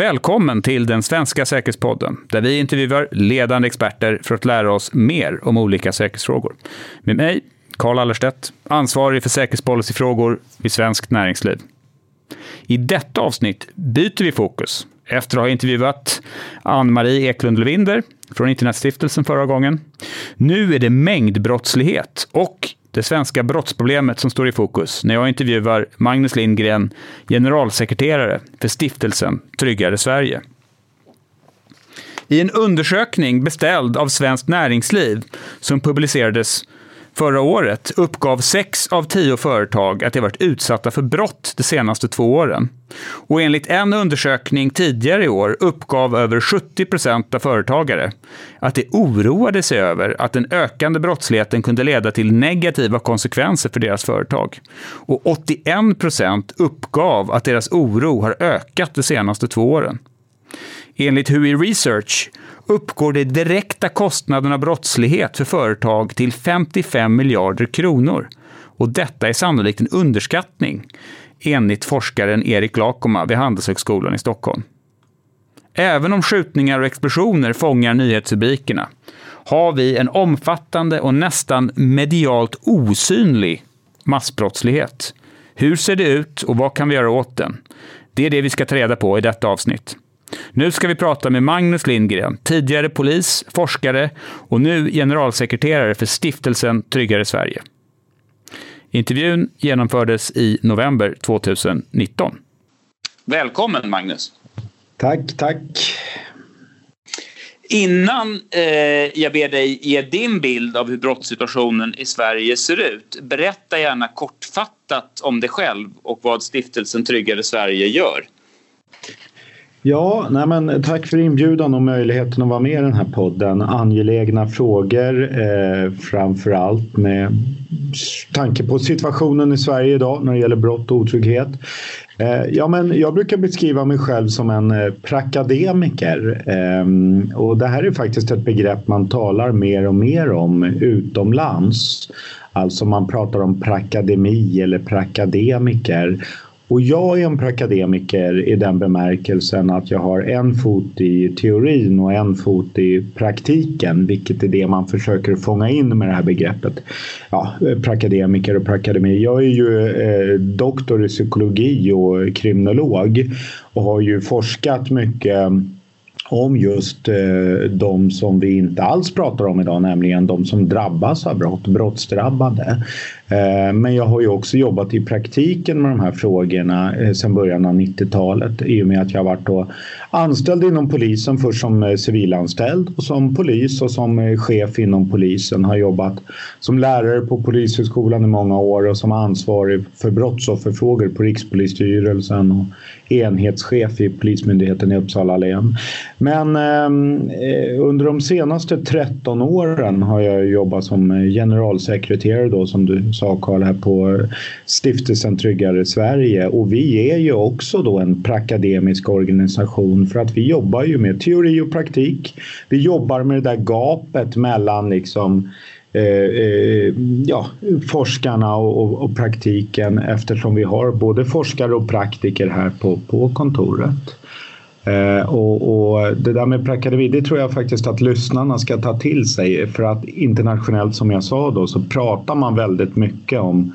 Välkommen till den svenska säkerhetspodden, där vi intervjuar ledande experter för att lära oss mer om olika säkerhetsfrågor. Med mig, Karl Allerstedt, ansvarig för säkerhetspolicyfrågor vid Svenskt Näringsliv. I detta avsnitt byter vi fokus efter att ha intervjuat Ann-Marie Eklund Levinder från Internetstiftelsen förra gången. Nu är det mängdbrottslighet och det svenska brottsproblemet som står i fokus när jag intervjuar Magnus Lindgren, generalsekreterare för stiftelsen Tryggare Sverige. I en undersökning beställd av Svenskt Näringsliv som publicerades Förra året uppgav sex av tio företag att de varit utsatta för brott de senaste två åren. Och enligt en undersökning tidigare i år uppgav över 70 procent av företagare att de oroade sig över att den ökande brottsligheten kunde leda till negativa konsekvenser för deras företag. Och 81 procent uppgav att deras oro har ökat de senaste två åren. Enligt HUI Research uppgår de direkta kostnaderna av brottslighet för företag till 55 miljarder kronor. Och detta är sannolikt en underskattning, enligt forskaren Erik Lakoma vid Handelshögskolan i Stockholm. Även om skjutningar och explosioner fångar nyhetsrubrikerna har vi en omfattande och nästan medialt osynlig massbrottslighet. Hur ser det ut och vad kan vi göra åt den? Det är det vi ska ta reda på i detta avsnitt. Nu ska vi prata med Magnus Lindgren, tidigare polis, forskare och nu generalsekreterare för stiftelsen Tryggare Sverige. Intervjun genomfördes i november 2019. Välkommen Magnus! Tack, tack! Innan eh, jag ber dig ge din bild av hur brottssituationen i Sverige ser ut, berätta gärna kortfattat om dig själv och vad stiftelsen Tryggare Sverige gör. Ja, nej men tack för inbjudan och möjligheten att vara med i den här podden. Angelägna frågor, eh, framför allt med tanke på situationen i Sverige idag när det gäller brott och otrygghet. Eh, ja, men jag brukar beskriva mig själv som en eh, prakademiker. Eh, och det här är faktiskt ett begrepp man talar mer och mer om utomlands. Alltså man pratar om prakademi eller prakademiker. Och jag är en prakademiker i den bemärkelsen att jag har en fot i teorin och en fot i praktiken, vilket är det man försöker fånga in med det här begreppet. Ja, prakademiker och prakademi. Jag är ju eh, doktor i psykologi och kriminolog och har ju forskat mycket om just eh, de som vi inte alls pratar om idag, nämligen de som drabbas av brott, brottsdrabbade. Eh, men jag har ju också jobbat i praktiken med de här frågorna eh, sedan början av 90-talet i och med att jag varit då anställd inom polisen först som eh, civilanställd och som polis och som eh, chef inom polisen. Har jobbat som lärare på Polishögskolan i många år och som ansvarig för brottsofferfrågor på Rikspolisstyrelsen och enhetschef i Polismyndigheten i Uppsala län. Men ehm, eh, under de senaste 13 åren har jag jobbat som eh, generalsekreterare då som du sa Karl här på Stiftelsen Tryggare Sverige och vi är ju också då en prakademisk organisation för att vi jobbar ju med teori och praktik. Vi jobbar med det där gapet mellan liksom Eh, eh, ja, forskarna och, och, och, praktiken eftersom vi har både forskare och praktiker här på, på kontoret. Eh, och, och, det där med prakademi, det tror jag faktiskt att lyssnarna ska ta till sig för att internationellt som jag sa då så pratar man väldigt mycket om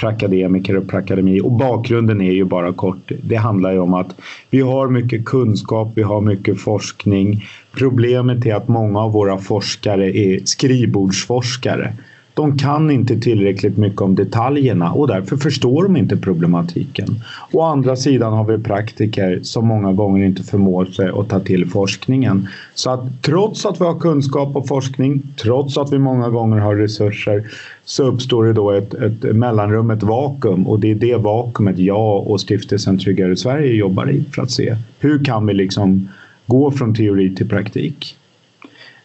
prakademiker och prakademi och bakgrunden är ju bara kort. Det handlar ju om att vi har mycket kunskap, vi har mycket forskning. Problemet är att många av våra forskare är skrivbordsforskare. De kan inte tillräckligt mycket om detaljerna och därför förstår de inte problematiken. Å andra sidan har vi praktiker som många gånger inte förmår sig att ta till forskningen. Så att trots att vi har kunskap och forskning, trots att vi många gånger har resurser, så uppstår det då ett, ett mellanrum, ett vakuum och det är det vakuumet jag och Stiftelsen Tryggare Sverige jobbar i för att se hur kan vi liksom gå från teori till praktik.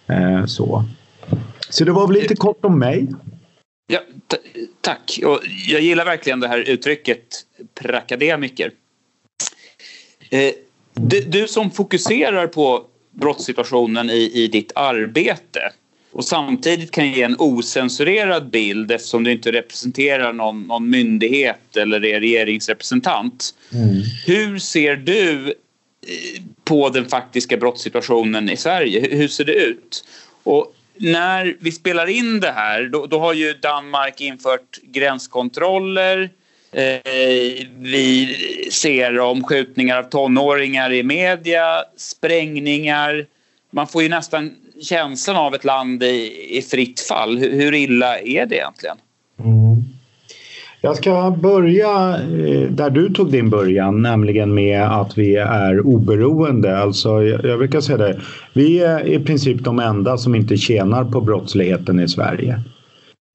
Eh, så. Så det var väl lite kort om mig. Ja, tack. Och jag gillar verkligen det här uttrycket prakademiker. Eh, du, du, som fokuserar på brottssituationen i, i ditt arbete och samtidigt kan ge en osensurerad bild eftersom du inte representerar någon, någon myndighet eller är regeringsrepresentant. Mm. Hur ser du eh, på den faktiska brottssituationen i Sverige. Hur ser det ut? Och när vi spelar in det här då, då har ju Danmark infört gränskontroller. Eh, vi ser om skjutningar av tonåringar i media, sprängningar. Man får ju nästan känslan av ett land i, i fritt fall. Hur, hur illa är det egentligen? Jag ska börja eh, där du tog din början, nämligen med att vi är oberoende. Alltså, jag brukar säga det, vi är i princip de enda som inte tjänar på brottsligheten i Sverige.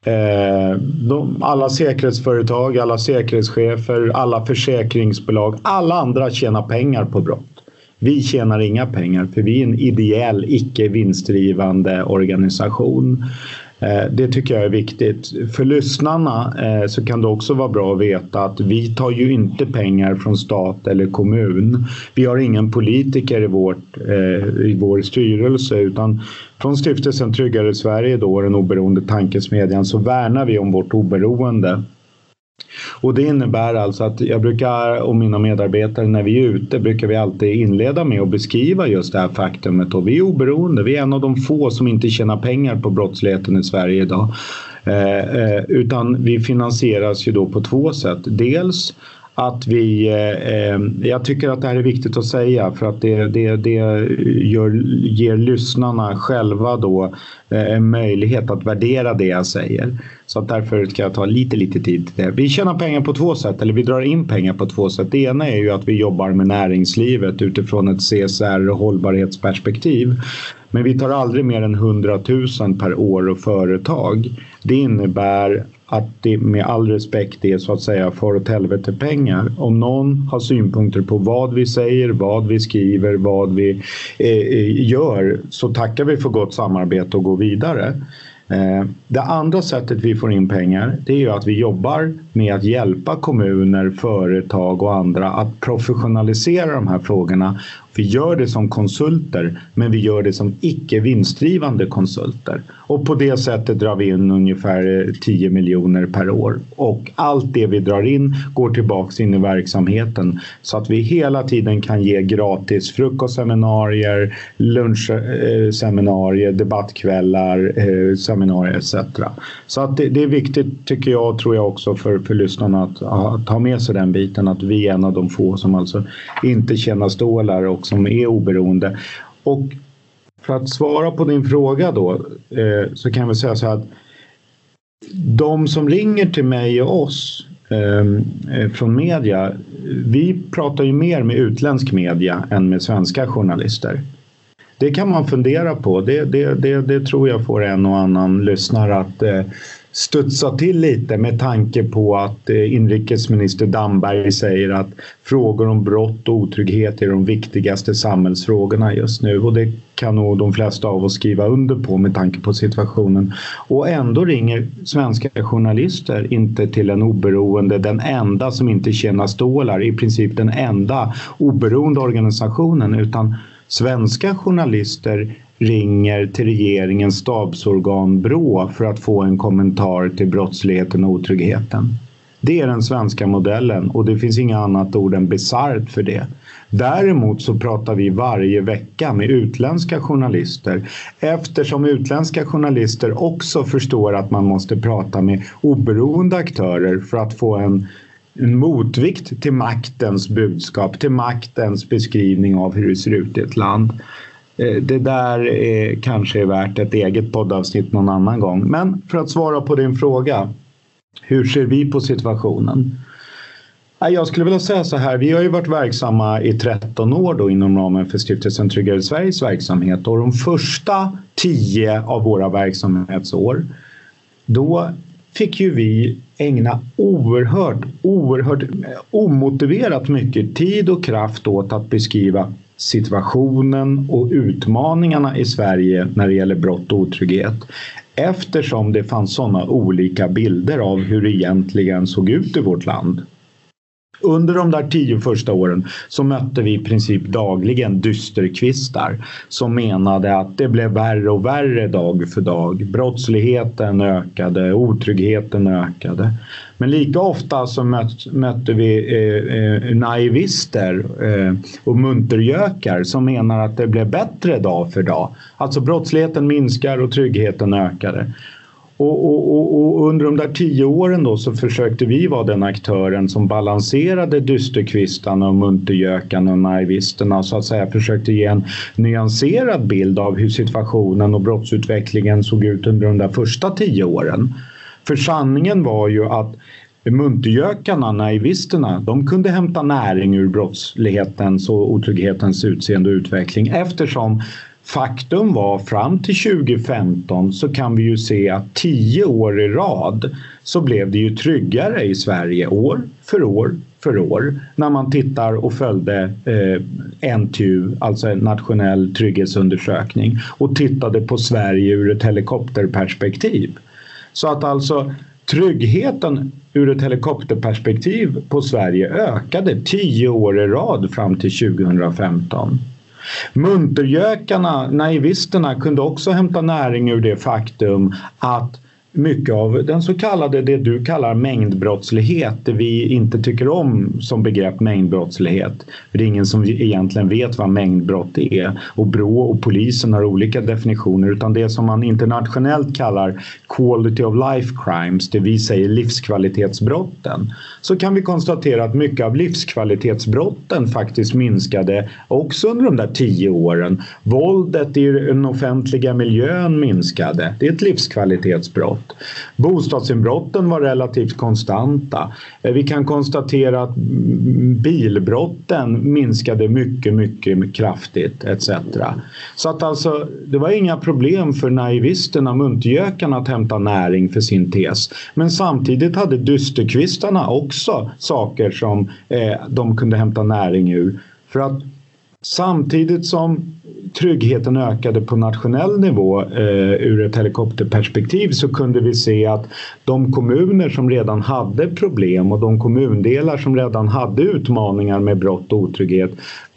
Eh, de, alla säkerhetsföretag, alla säkerhetschefer, alla försäkringsbolag, alla andra tjänar pengar på brott. Vi tjänar inga pengar för vi är en ideell, icke vinstdrivande organisation. Eh, det tycker jag är viktigt. För lyssnarna eh, så kan det också vara bra att veta att vi tar ju inte pengar från stat eller kommun. Vi har ingen politiker i, vårt, eh, i vår styrelse utan från stiftelsen Tryggare Sverige, då, den oberoende tankesmedjan, så värnar vi om vårt oberoende. Och det innebär alltså att jag brukar, och mina medarbetare när vi är ute, brukar vi alltid inleda med att beskriva just det här faktumet. Och vi är oberoende, vi är en av de få som inte tjänar pengar på brottsligheten i Sverige idag. Eh, eh, utan vi finansieras ju då på två sätt. Dels att vi, eh, eh, jag tycker att det här är viktigt att säga för att det, det, det gör, ger lyssnarna själva då eh, en möjlighet att värdera det jag säger. Så att därför ska jag ta lite, lite tid till det. Vi tjänar pengar på två sätt, eller vi drar in pengar på två sätt. Det ena är ju att vi jobbar med näringslivet utifrån ett CSR och hållbarhetsperspektiv. Men vi tar aldrig mer än 100 000 per år och företag. Det innebär att det med all respekt är så att säga för åt helvete pengar. Om någon har synpunkter på vad vi säger, vad vi skriver, vad vi eh, eh, gör så tackar vi för gott samarbete och går vidare. Eh, det andra sättet vi får in pengar det är ju att vi jobbar med att hjälpa kommuner, företag och andra att professionalisera de här frågorna. Vi gör det som konsulter men vi gör det som icke vinstdrivande konsulter. Och på det sättet drar vi in ungefär eh, 10 miljoner per år. Och allt det vi drar in går tillbaks in i verksamheten så att vi hela tiden kan ge gratis frukostseminarier, lunchseminarier, eh, debattkvällar, eh, seminarier etc. Så att det, det, är viktigt tycker jag, tror jag också för, för lyssnarna att, att ta med sig den biten att vi är en av de få som alltså inte tjänar stålar och som är oberoende. Och för att svara på din fråga då eh, så kan vi säga så här att de som ringer till mig och oss eh, eh, från media, vi pratar ju mer med utländsk media än med svenska journalister. Det kan man fundera på. Det, det, det, det tror jag får en och annan lyssnare att eh, studsa till lite med tanke på att eh, inrikesminister Damberg säger att frågor om brott och otrygghet är de viktigaste samhällsfrågorna just nu och det kan nog de flesta av oss skriva under på med tanke på situationen. Och ändå ringer svenska journalister inte till en oberoende, den enda som inte tjänar stålar, i princip den enda oberoende organisationen utan svenska journalister ringer till regeringens stabsorgan Brå för att få en kommentar till brottsligheten och otryggheten. Det är den svenska modellen och det finns inga annat ord än bisarrt för det. Däremot så pratar vi varje vecka med utländska journalister eftersom utländska journalister också förstår att man måste prata med oberoende aktörer för att få en en motvikt till maktens budskap, till maktens beskrivning av hur det ser ut i ett land. Eh, det där är, kanske är värt ett eget poddavsnitt någon annan gång. Men för att svara på din fråga. Hur ser vi på situationen? Jag skulle vilja säga så här, vi har ju varit verksamma i 13 år då inom ramen för Stiftelsen Tryggare Sveriges verksamhet och de första 10 av våra verksamhetsår då fick ju vi ägna oerhört, oerhört omotiverat mycket tid och kraft åt att beskriva situationen och utmaningarna i Sverige när det gäller brott och otrygghet. Eftersom det fanns sådana olika bilder av hur det egentligen såg ut i vårt land. Under de där tio första åren så mötte vi i princip dagligen dysterkvistar som menade att det blev värre och värre dag för dag. Brottsligheten ökade, otryggheten ökade. Men lika ofta så mötte vi eh, eh, naivister eh, och muntergökar som menar att det blev bättre dag för dag. Alltså brottsligheten minskar och tryggheten ökade. Och, och, och, under de där tio åren då så försökte vi vara den aktören som balanserade dysterkvistarna och muntergökarna och naivisterna så att säga försökte ge en nyanserad bild av hur situationen och brottsutvecklingen såg ut under de där första tio åren. För sanningen var ju att muntergökarna, naivisterna, de kunde hämta näring ur brottslighetens och otrygghetens utseende och utveckling eftersom Faktum var fram till 2015 så kan vi ju se att tio år i rad så blev det ju tryggare i Sverige år för år för år när man tittar och följde eh, NTU, alltså en nationell trygghetsundersökning och tittade på Sverige ur ett helikopterperspektiv. Så att alltså tryggheten ur ett helikopterperspektiv på Sverige ökade tio år i rad fram till 2015. Muntergökarna, naivisterna, kunde också hämta näring ur det faktum att mycket av den så kallade, det du kallar mängdbrottslighet, det vi inte tycker om som begrepp mängdbrottslighet. För det är ingen som egentligen vet vad mängdbrott är och Brå och polisen har olika definitioner utan det som man internationellt kallar quality of life crimes, det vi säger livskvalitetsbrotten. Så kan vi konstatera att mycket av livskvalitetsbrotten faktiskt minskade också under de där tio åren. Våldet i den offentliga miljön minskade. Det är ett livskvalitetsbrott brott. Bostadsinbrotten var relativt konstanta. Eh, vi kan konstatera att bilbrotten minskade mycket, mycket kraftigt etc. Så att alltså, det var inga problem för naivisterna, muntgökarna att hämta näring för sin tes. Men samtidigt hade dysterkvistarna också saker som eh, de kunde hämta näring ur. För att samtidigt som tryggheten ökade på nationell nivå eh, ur ett helikopterperspektiv så kunde vi se att de kommuner som redan hade problem och de kommundelar som redan hade utmaningar med brott och otrygghet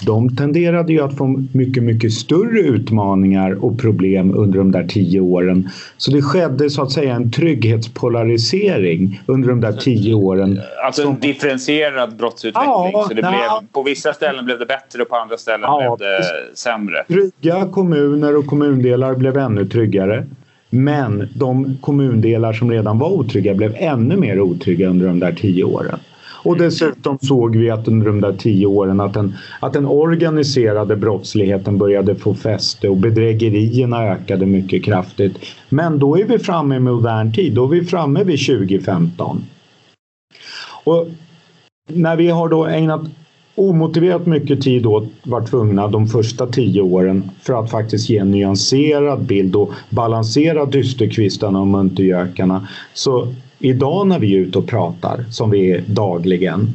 de tenderade ju att få mycket, mycket större utmaningar och problem under de där tio åren. Så det skedde så att säga en trygghetspolarisering under de där tio åren. Alltså en differentierad brottsutveckling? Ja, så det blev, på vissa ställen blev det bättre och på andra ställen ja, blev det sämre? Trygga kommuner och kommundelar blev ännu tryggare. Men de kommundelar som redan var otrygga blev ännu mer otrygga under de där tio åren. Och dessutom såg vi att under de där tio åren att den, att den organiserade brottsligheten började få fäste och bedrägerierna ökade mycket kraftigt. Men då är vi framme i modern tid, då är vi framme vid 2015. Och när vi har då ägnat omotiverat mycket tid åt var tvungna de första tio åren för att faktiskt ge en nyanserad bild och balansera dysterkvistarna och muntergökarna så Idag när vi är ute och pratar, som vi är dagligen,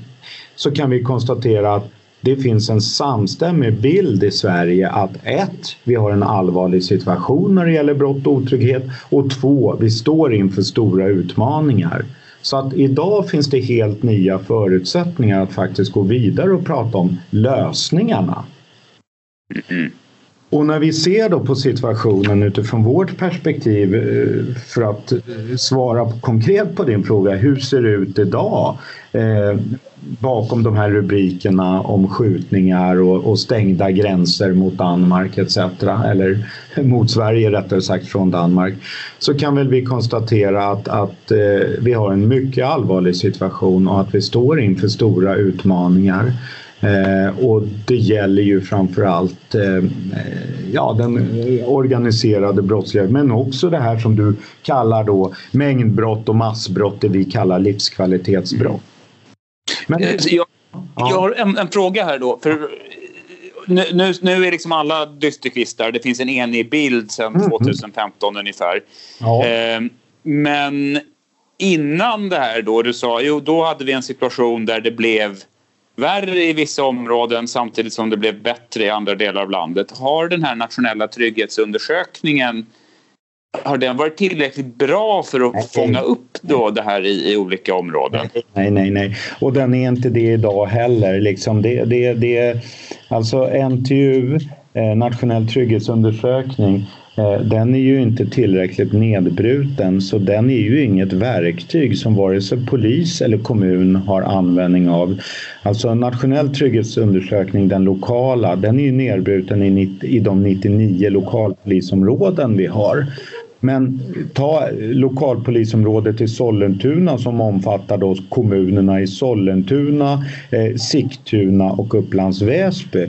så kan vi konstatera att det finns en samstämmig bild i Sverige att ett, vi har en allvarlig situation när det gäller brott och otrygghet och två, vi står inför stora utmaningar. Så att idag finns det helt nya förutsättningar att faktiskt gå vidare och prata om lösningarna. Mm. Och när vi ser då på situationen utifrån vårt perspektiv eh, för att eh, svara konkret på din fråga, hur ser det ut idag? Eh, bakom de här rubrikerna om skjutningar och, och, stängda gränser mot Danmark etc. Eller mot Sverige rättare sagt från Danmark. Så kan väl vi konstatera att, att eh, vi har en mycket allvarlig situation och att vi står inför stora utmaningar. Eh, och det gäller ju framförallt eh, ja, den organiserade brottsligheten men också det här som du kallar då mängdbrott och massbrott, det vi kallar livskvalitetsbrott. Men, eh, jag, jag har en, en, fråga här då. För nu, nu, nu är liksom alla dysterkvistar, det finns en enig bild sedan mm. 2015 ungefär. Ja. Eh, men innan det här då, du sa, jo då hade vi en situation där det blev värre i vissa områden samtidigt som det blev bättre i andra delar av landet. Har den här nationella trygghetsundersökningen har den varit tillräckligt bra för att nej. fånga upp då det här i, i olika områden? Nej, nej, nej. Och den är inte det idag heller. Liksom det, det, det, alltså NTU, eh, Nationell trygghetsundersökning, Eh, den är ju inte tillräckligt nedbruten så den är ju inget verktyg som vare sig polis eller kommun har användning av. Alltså en nationell trygghetsundersökning, den lokala, den är ju nedbruten i, i de 99 lokalpolisområden vi har. Men ta lokalpolisområdet i Sollentuna som omfattar då kommunerna i Sollentuna, eh, Sigtuna och Upplands Väsby.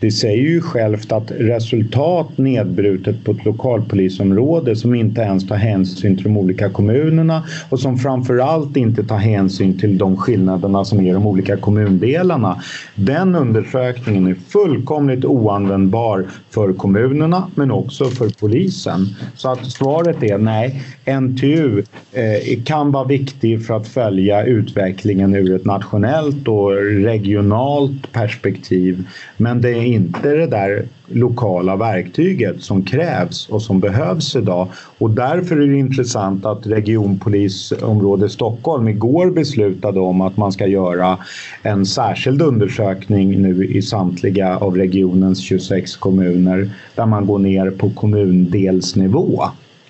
Det säger ju självt att resultat nedbrutet på ett lokalpolisområde som inte ens tar hänsyn till de olika kommunerna och som framförallt inte tar hänsyn till de skillnaderna som är i de olika kommundelarna. Den undersökningen är fullkomligt oanvändbar för kommunerna men också för polisen. Så att svaret är nej. NTU eh, kan vara viktig för att följa utvecklingen ur ett nationellt och regionalt perspektiv men det är inte det där lokala verktyget som krävs och som behövs idag. Och därför är det intressant att regionpolisområde Stockholm igår beslutade om att man ska göra en särskild undersökning nu i samtliga av regionens 26 kommuner där man går ner på kommundelsnivå.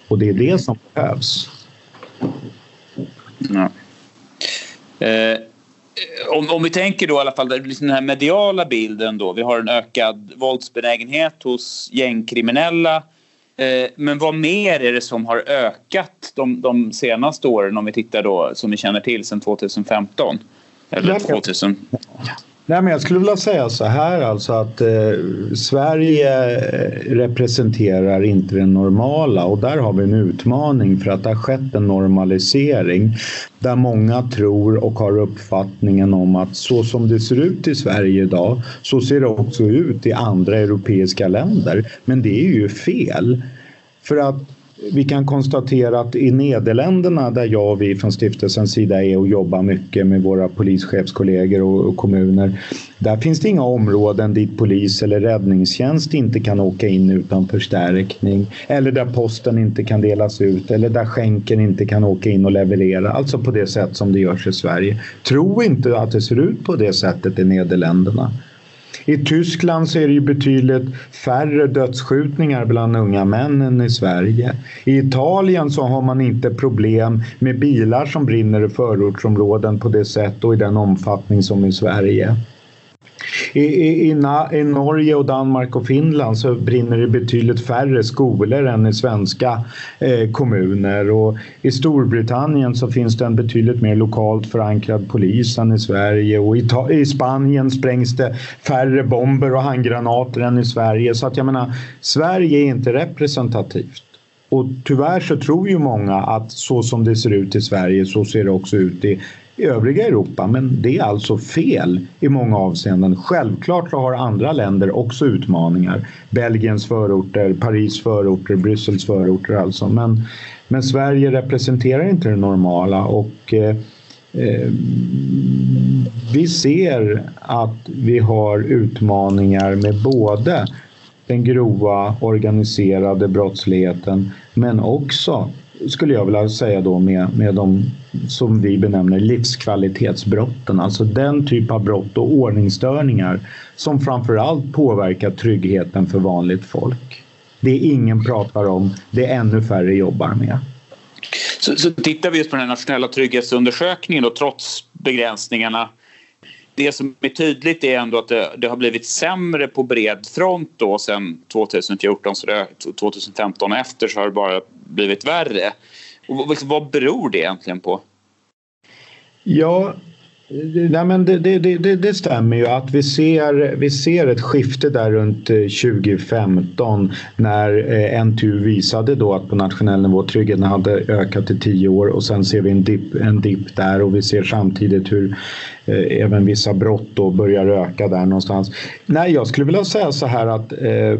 Och det är det som behövs. Ja. Eh, om, om vi tänker då i alla fall den här mediala bilden då. Vi har en ökad våldsbenägenhet hos gängkriminella. Eh, men vad mer är det som har ökat de, de senaste åren om vi tittar då som vi känner till sedan 2015? Eller 2000? Nej, men jag skulle vilja säga så här alltså att eh, Sverige eh, representerar inte det normala och där har vi en utmaning för att det har skett en normalisering där många tror och har uppfattningen om att så som det ser ut i Sverige idag så ser det också ut i andra europeiska länder. Men det är ju fel. För att vi kan konstatera att i Nederländerna där jag och vi från stiftelsens sida är och jobbar mycket med våra polischefskollegor och, kommuner. Där finns det inga områden dit polis eller räddningstjänst inte kan åka in utan förstärkning. Eller där posten inte kan delas ut eller där skänken inte kan åka in och leverera. Alltså på det sätt som det görs i Sverige. Tro inte att det ser ut på det sättet i Nederländerna. I Tyskland så är det ju betydligt färre dödsskjutningar bland unga män än i Sverige. I Italien så har man inte problem med bilar som brinner i förortsområden på det sätt och i den omfattning som i Sverige. I, i, i, Norge och Danmark och Finland så brinner det betydligt färre skolor än i svenska eh, kommuner. Och i Storbritannien så finns det en betydligt mer lokalt förankrad polis än i Sverige. Och i, i Spanien sprängs det färre bomber och handgranater än i Sverige. Så att jag menar Sverige är inte representativt. Och tyvärr så tror ju många att så som det ser ut i Sverige så ser det också ut i i övriga Europa. Men det är alltså fel i många avseenden. Självklart har andra länder också utmaningar. Belgiens förorter, Paris förorter, Bryssels förorter alltså. Men, men Sverige representerar inte det normala och eh, eh, vi ser att vi har utmaningar med både den grova organiserade brottsligheten men också skulle jag vilja säga då med, med de som vi benämner livskvalitetsbrotten. Alltså den typ av brott och ordningsstörningar som framförallt påverkar tryggheten för vanligt folk. Det ingen pratar om, det är ännu färre jobbar med. Så, så tittar vi just på den nationella trygghetsundersökningen och trots begränsningarna det som är tydligt är ändå att det, det, har blivit sämre på bred front då sen 2014 så det, 2015 och efter så har det bara blivit värre. Och liksom, vad beror det egentligen på? Ja, Nej, men det, det, det, det, stämmer ju att vi ser, vi ser ett skifte där runt eh, 2015 när eh, NTU visade då att på nationell nivå tryggheten hade ökat till 10 år och sen ser vi en dipp en dip där och vi ser samtidigt hur eh, även vissa brott då börjar öka där någonstans. Nej, jag skulle vilja säga så här att eh,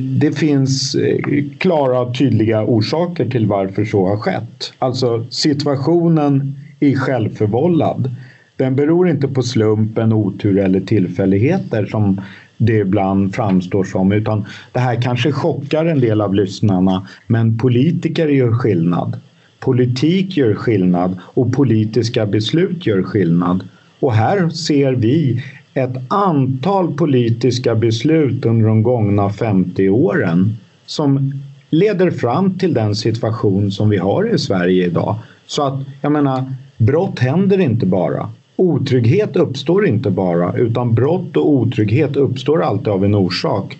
det finns eh, klara och tydliga orsaker till varför så har skett. Alltså situationen är självförvållad. Den beror inte på slumpen, otur eller tillfälligheter som det ibland framstår som. Utan det här kanske chockar en del av lyssnarna. Men politiker gör skillnad. Politik gör skillnad och politiska beslut gör skillnad. Och här ser vi ett antal politiska beslut under de gångna 50 åren som leder fram till den situation som vi har i Sverige idag. Så att, jag menar, brott händer inte bara. Otrygghet uppstår inte bara, utan brott och otrygghet uppstår alltid av en orsak.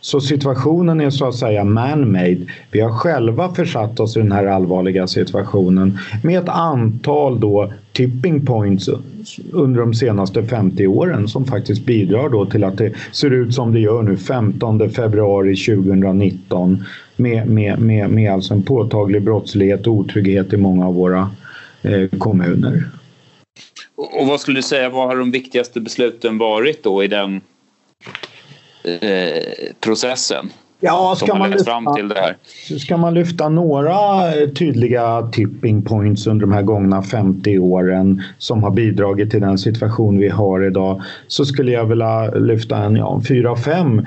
Så situationen är så att säga man-made. Vi har själva försatt oss i den här allvarliga situationen med ett antal då tipping points under de senaste 50 åren som faktiskt bidrar då till att det ser ut som det gör nu 15 februari 2019 med, med, med, med alltså en påtaglig brottslighet och otrygghet i många av våra eh, kommuner. Och vad skulle du säga, vad har de viktigaste besluten varit då i den eh, processen? Ja, ska man, lyfta, fram till det här? ska man lyfta några tydliga tipping points under de här gångna 50 åren som har bidragit till den situation vi har idag så skulle jag vilja lyfta en ja, fyra, fem.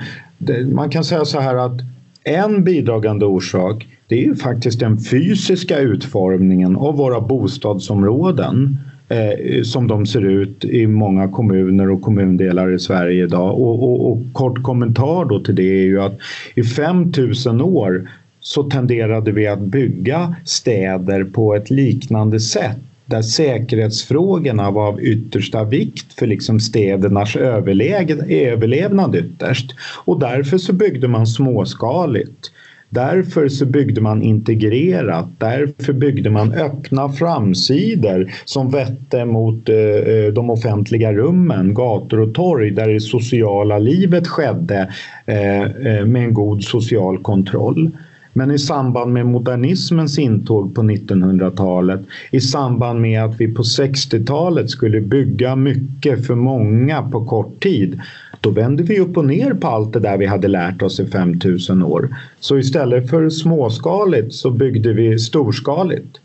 Man kan säga så här att en bidragande orsak det är ju faktiskt den fysiska utformningen av våra bostadsområden eh, som de ser ut i många kommuner och kommundelar i Sverige idag. Och, och, och kort kommentar då till det är ju att i 5000 år så tenderade vi att bygga städer på ett liknande sätt där säkerhetsfrågorna var av yttersta vikt för liksom städernas överlevnad ytterst. Och därför så byggde man småskaligt. Därför så byggde man integrerat. Därför byggde man öppna framsidor som vette mot eh, eh de offentliga rummen, gator och torg där det sociala livet skedde eh, eh med en god social kontroll. Men i samband med modernismens intåg på 1900-talet, i samband med att vi på 60-talet skulle bygga mycket för många på kort tid, då vände vi upp och ner på allt det där vi hade lärt oss i 5000 år. Så istället för småskaligt så byggde vi storskaligt.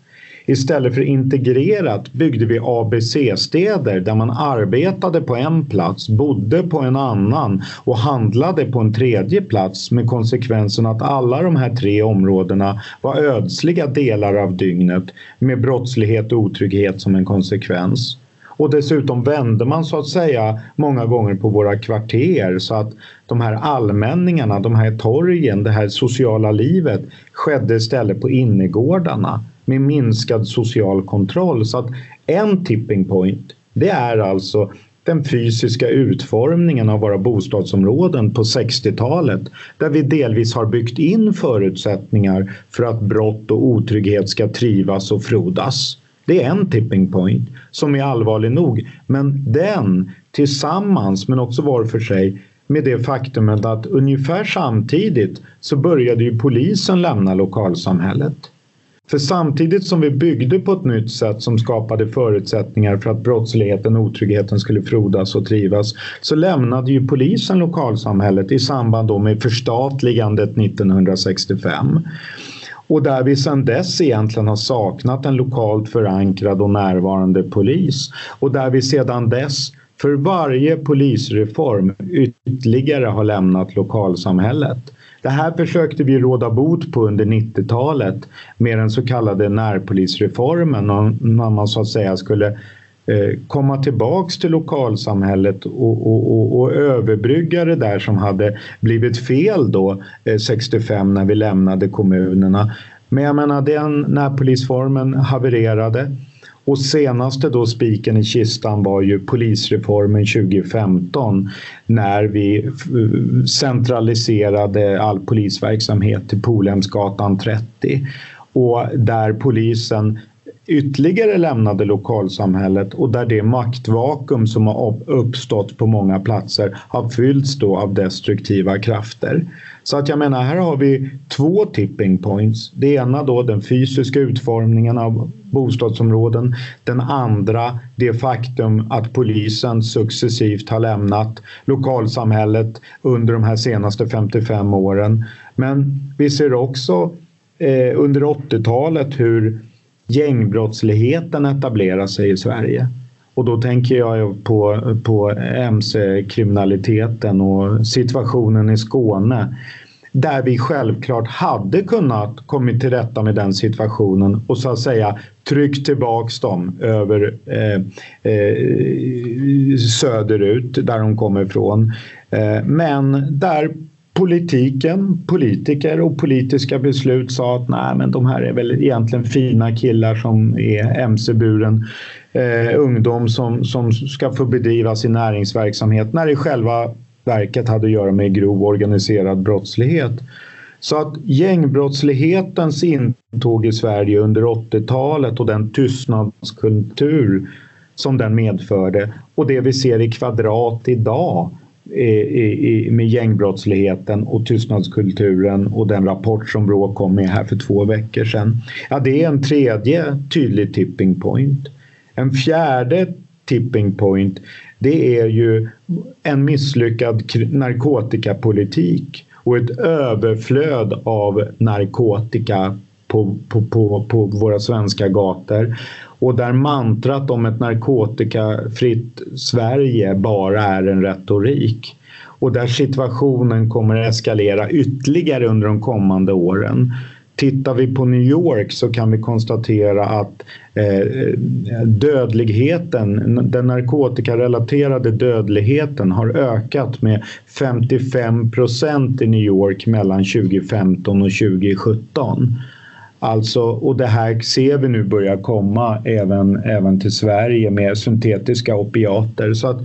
Istället för integrerat byggde vi ABC-städer där man arbetade på en plats, bodde på en annan och handlade på en tredje plats med konsekvensen att alla de här tre områdena var ödsliga delar av dygnet med brottslighet och otrygghet som en konsekvens. Och dessutom vände man så att säga många gånger på våra kvarter så att de här allmänningarna, de här torgen, det här sociala livet skedde istället på innergårdarna med minskad social kontroll. Så att en tipping point, det är alltså den fysiska utformningen av våra bostadsområden på 60-talet där vi delvis har byggt in förutsättningar för att brott och otrygghet ska trivas och frodas. Det är en tipping point som är allvarlig nog. Men den tillsammans, men också var för sig, med det faktumet att ungefär samtidigt så började ju polisen lämna lokalsamhället. För samtidigt som vi byggde på ett nytt sätt som skapade förutsättningar för att brottsligheten och otryggheten skulle frodas och trivas så lämnade ju polisen lokalsamhället i samband med förstatligandet 1965. Och där vi sedan dess egentligen har saknat en lokalt förankrad och närvarande polis. Och där vi sedan dess för varje polisreform ytterligare har lämnat lokalsamhället. Det här försökte vi råda bot på under 90-talet med den så kallade närpolisreformen när man så att säga skulle eh, komma tillbaks till lokalsamhället och, och, och, och överbrygga det där som hade blivit fel då eh, 65 när vi lämnade kommunerna. Men jag menar den närpolisformen havererade och senaste då spiken i kistan var ju polisreformen 2015 när vi centraliserade all polisverksamhet till Polhemsgatan 30 och där polisen ytterligare lämnade lokalsamhället och där det maktvakuum som har uppstått på många platser har fyllts då av destruktiva krafter. Så att jag menar, här har vi två tipping points. Det ena då den fysiska utformningen av bostadsområden. Den andra det faktum att polisen successivt har lämnat lokalsamhället under de här senaste 55 åren. Men vi ser också eh, under 80-talet hur gängbrottsligheten etablerar sig i Sverige. Och då tänker jag på, på mc-kriminaliteten och situationen i Skåne där vi självklart hade kunnat kommit till rätta med den situationen och så att säga tryckt tillbaks dem över eh, eh, söderut där de kommer ifrån. Eh, men där politiken, politiker och politiska beslut sa att nej men de här är väl egentligen fina killar som är mc-buren eh, ungdom som, som ska få bedriva sin näringsverksamhet när i själva verket hade att göra med grov organiserad brottslighet. Så att gängbrottslighetens intåg i Sverige under 80-talet och den tystnadskultur som den medförde och det vi ser i kvadrat idag med gängbrottsligheten och tystnadskulturen och den rapport som Brå kom med här för två veckor sedan. Ja, det är en tredje tydlig tipping point. En fjärde tipping point det är ju en misslyckad narkotikapolitik och ett överflöd av narkotika på, på, på, på våra svenska gator. Och där mantrat om ett narkotikafritt Sverige bara är en retorik. Och där situationen kommer att eskalera ytterligare under de kommande åren. Tittar vi på New York så kan vi konstatera att eh, dödligheten, den narkotikarelaterade dödligheten har ökat med 55 procent i New York mellan 2015 och 2017. Alltså, och det här ser vi nu börja komma även, även till Sverige med syntetiska opiater. Så att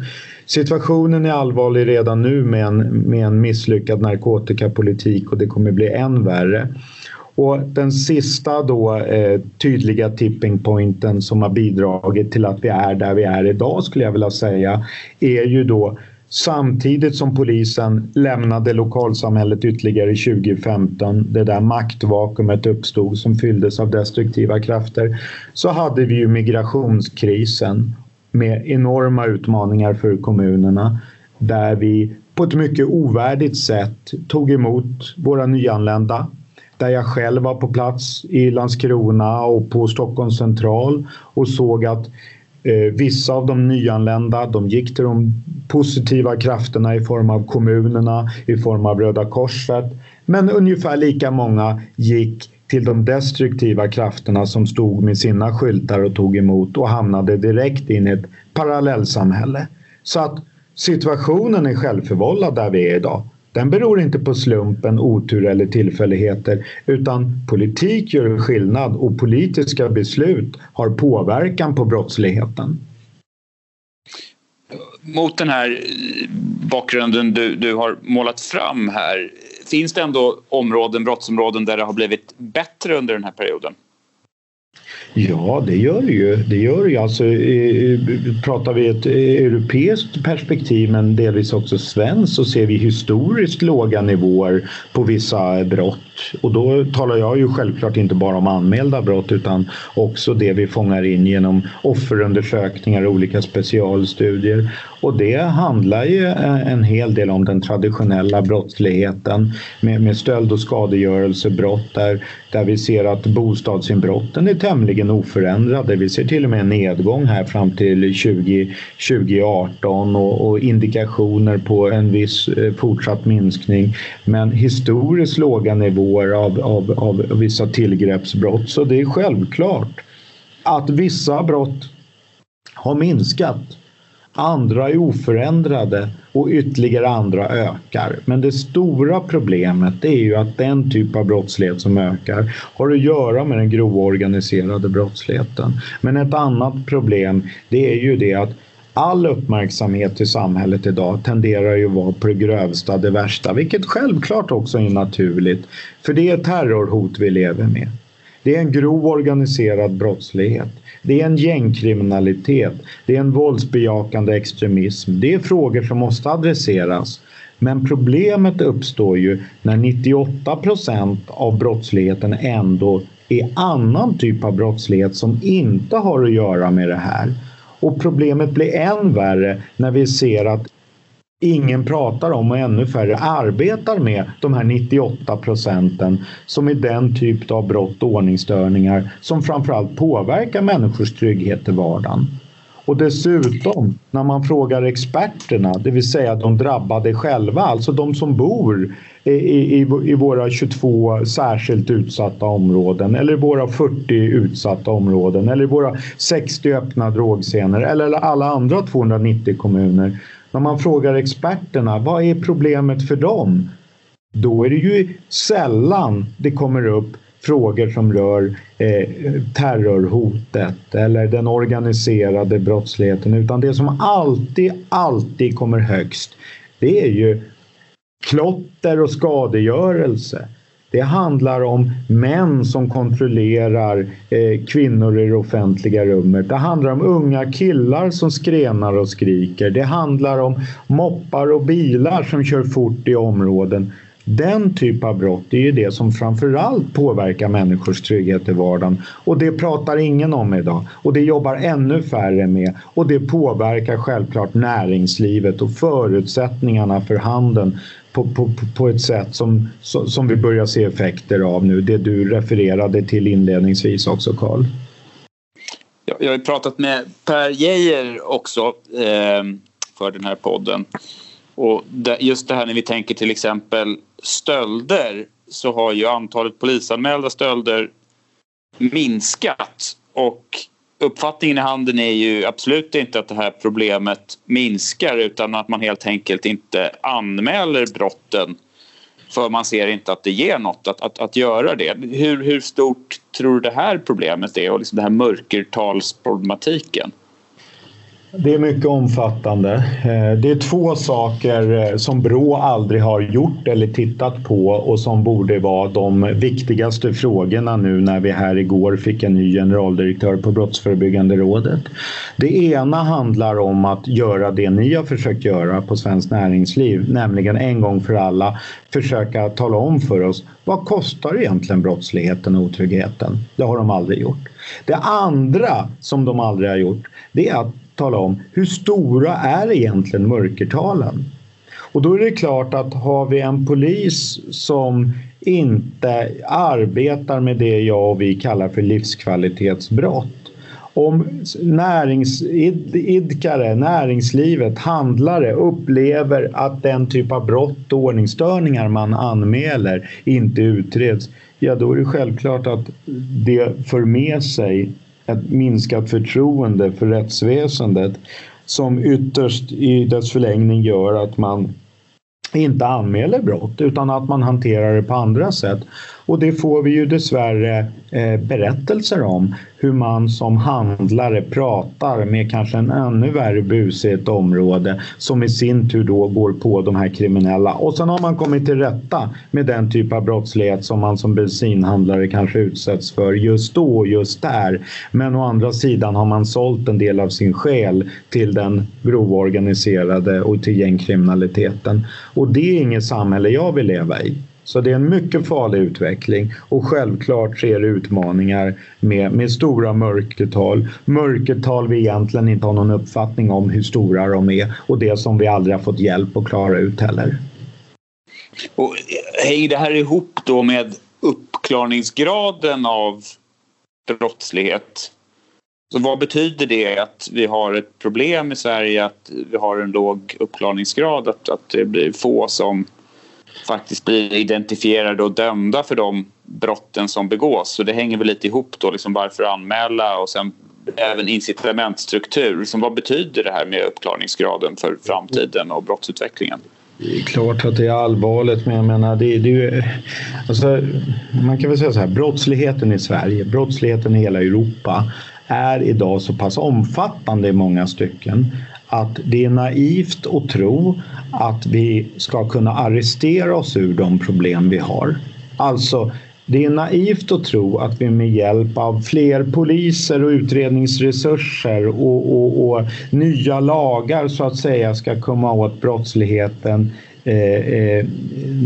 situationen är allvarlig redan nu med en, med en misslyckad narkotikapolitik och det kommer bli än värre. Och den sista då eh, tydliga tipping pointen som har bidragit till att vi är där vi är idag skulle jag vilja säga är ju då Samtidigt som polisen lämnade lokalsamhället ytterligare 2015, det där maktvakuumet uppstod som fylldes av destruktiva krafter, så hade vi ju migrationskrisen med enorma utmaningar för kommunerna där vi på ett mycket ovärdigt sätt tog emot våra nyanlända där jag själv var på plats i Landskrona och på Stockholms central och såg att eh, vissa av de nyanlända de gick till de positiva krafterna i form av kommunerna, i form av Röda Korset. Men ungefär lika många gick till de destruktiva krafterna som stod med sina skyltar och tog emot och hamnade direkt in i ett parallellsamhälle. Så att situationen är självförvållad där vi är idag. Den beror inte på slumpen, otur eller tillfälligheter utan politik gör skillnad och politiska beslut har påverkan på brottsligheten. Mot den här bakgrunden du, du har målat fram här finns det ändå områden, brottsområden där det har blivit bättre under den här perioden? Ja, det gör det ju. Det gör det ju. Alltså, pratar vi ett europeiskt perspektiv men delvis också svenskt så ser vi historiskt låga nivåer på vissa brott. Och då talar jag ju självklart inte bara om anmälda brott utan också det vi fångar in genom offerundersökningar och olika specialstudier. Och det handlar ju eh, en hel del om den traditionella brottsligheten med, med stöld och skadegörelsebrott där, där vi ser att bostadsinbrotten är tämligen oförändrade. Vi ser till och med en nedgång här fram till 20, 2018 och, och indikationer på en viss eh, fortsatt minskning. Men historiskt låga nivåer av, av, av vissa tillgreppsbrott. Så det är självklart att vissa brott har minskat Andra är oförändrade och ytterligare andra ökar. Men det stora problemet är ju att den typ av brottslighet som ökar har att göra med den grova organiserade brottsligheten. Men ett annat problem det är ju det att all uppmärksamhet i samhället idag tenderar ju att vara på det grövsta, det värsta, vilket självklart också är naturligt. För det är terrorhot vi lever med. Det är en grov organiserad brottslighet. Det är en gängkriminalitet. Det är en våldsbejakande extremism. Det är frågor som måste adresseras. Men problemet uppstår ju när 98 procent av brottsligheten ändå är annan typ av brottslighet som inte har att göra med det här. Och problemet blir än värre när vi ser att ingen pratar om och ännu färre arbetar med de här 98 procenten som är den typ av brott och ordningsstörningar som framförallt påverkar människors trygghet i vardagen. Och dessutom, när man frågar experterna, det vill säga de drabbade själva, alltså de som bor i, i, i våra 22 särskilt utsatta områden eller våra 40 utsatta områden eller våra 60 öppna drogscener eller alla andra 290 kommuner. När man frågar experterna, vad är problemet för dem? Då är det ju sällan det kommer upp frågor som rör eh, terrorhotet eller den organiserade brottsligheten utan det som alltid, alltid kommer högst det är ju klotter och skadegörelse. Det handlar om män som kontrollerar eh, kvinnor i det offentliga rummet. Det handlar om unga killar som skrenar och skriker. Det handlar om moppar och bilar som kör fort i områden. Den typ av brott är ju det som framförallt påverkar människors trygghet i vardagen. Och det pratar ingen om idag. Och det jobbar ännu färre med. Och det påverkar självklart näringslivet och förutsättningarna för handeln på, på, på ett sätt som, som vi börjar se effekter av nu. Det du refererade till inledningsvis också, Karl. Jag har pratat med Per Geijer också eh, för den här podden. Och just det här när vi tänker till exempel stölder så har ju antalet polisanmälda stölder minskat och uppfattningen i handeln är ju absolut inte att det här problemet minskar utan att man helt enkelt inte anmäler brotten för man ser inte att det ger något att, att, att göra det. Hur, hur stort tror du det här problemet är och liksom den här mörkertalsproblematiken? Det är mycket omfattande. Eh, det är två saker eh, som Brå aldrig har gjort eller tittat på och som borde vara de viktigaste frågorna nu när vi här igår fick en ny generaldirektör på Brottsförebyggande rådet. Det ena handlar om att göra det ni har försökt göra på Svenskt Näringsliv, nämligen en gång för alla försöka tala om för oss vad kostar egentligen brottsligheten och otryggheten? Det har de aldrig gjort. Det andra som de aldrig har gjort, det är att tala om hur stora är egentligen mörkertalen? Och då är det klart att har vi en polis som inte arbetar med det jag och vi kallar för livskvalitetsbrott om näringsidkare, näringslivet, handlare upplever att den typ av brott och ordningsstörningar man anmäler inte utreds, ja då är det självklart att det för med sig ett minskat förtroende för rättsväsendet som ytterst i dess förlängning gör att man inte anmäler brott utan att man hanterar det på andra sätt. Och det får vi ju dessvärre eh, berättelser om hur man som handlare pratar med kanske en ännu värre bus i ett område som i sin tur då går på de här kriminella. Och sen har man kommit till rätta med den typ av brottslighet som man som bensinhandlare kanske utsätts för just då och just där. Men å andra sidan har man sålt en del av sin själ till den grovorganiserade och till gängkriminaliteten. Och det är inget samhälle jag vill leva i. Så det är en mycket farlig utveckling och självklart ser det utmaningar med, med stora mörkertal. Mörkertal vi egentligen inte har någon uppfattning om hur stora de är och det som vi aldrig har fått hjälp att klara ut heller. Och hänger det här ihop då med uppklarningsgraden av brottslighet? Så vad betyder det att vi har ett problem i Sverige att vi har en låg uppklarningsgrad, att, att det blir få som faktiskt blir identifierade och dömda för de brotten som begås. Så det hänger väl lite ihop då, liksom varför anmäla och sen även incitamentstruktur. Liksom vad betyder det här med uppklarningsgraden för framtiden och brottsutvecklingen? Det är klart att det är allvarligt, men jag menar, det, det, alltså, man kan väl säga så här, brottsligheten i Sverige, brottsligheten i hela Europa är idag så pass omfattande i många stycken att det är naivt att tro att vi ska kunna arrestera oss ur de problem vi har. Alltså, det är naivt att tro att vi med hjälp av fler poliser och utredningsresurser och, och, och nya lagar så att säga ska komma åt brottsligheten eh, eh,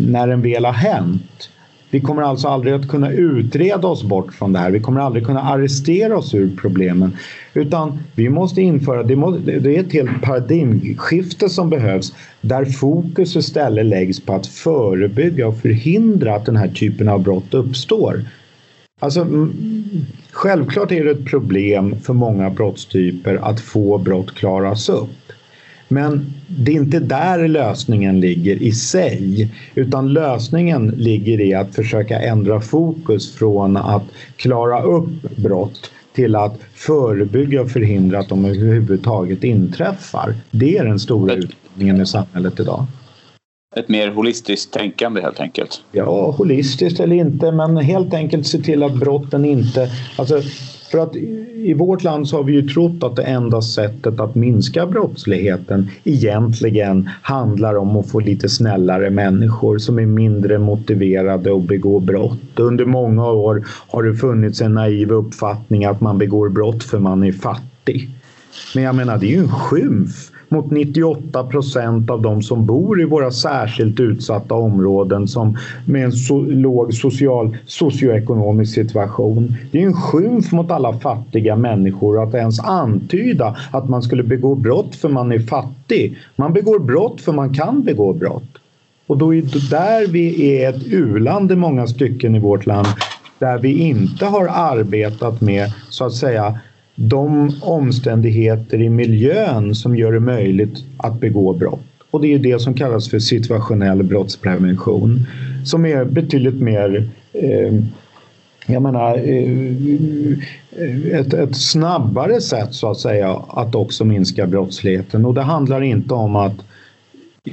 när den väl har hänt. Vi kommer alltså aldrig att kunna utreda oss bort från det här. Vi kommer aldrig kunna arrestera oss ur problemen. Utan vi måste införa, det, må, det är ett helt paradigmskifte som behövs där fokus istället läggs på att förebygga och förhindra att den här typen av brott uppstår. Alltså, självklart är det ett problem för många brottstyper att få brott klaras upp. Men det är inte där lösningen ligger i sig utan lösningen ligger i att försöka ändra fokus från att klara upp brott till att förebygga och förhindra att de överhuvudtaget inträffar. Det är den stora utmaningen i samhället idag. Ett mer holistiskt tänkande helt enkelt? Ja, holistiskt eller inte, men helt enkelt se till att brotten inte... Alltså, för att i vårt land så har vi ju trott att det enda sättet att minska brottsligheten egentligen handlar om att få lite snällare människor som är mindre motiverade att begå brott. Under många år har det funnits en naiv uppfattning att man begår brott för man är fattig. Men jag menar, det är ju en skymf mot 98 procent av de som bor i våra särskilt utsatta områden som med en so låg social, socioekonomisk situation. Det är en skymf mot alla fattiga människor att ens antyda att man skulle begå brott för man är fattig. Man begår brott för man kan begå brott. Och då är det där vi är ett uland i många stycken i vårt land där vi inte har arbetat med så att säga de omständigheter i miljön som gör det möjligt att begå brott. Och det är det som kallas för situationell brottsprevention som är betydligt mer eh, jag menar, eh, ett, ett, snabbare sätt så att säga att också minska brottsligheten. Och det handlar inte om att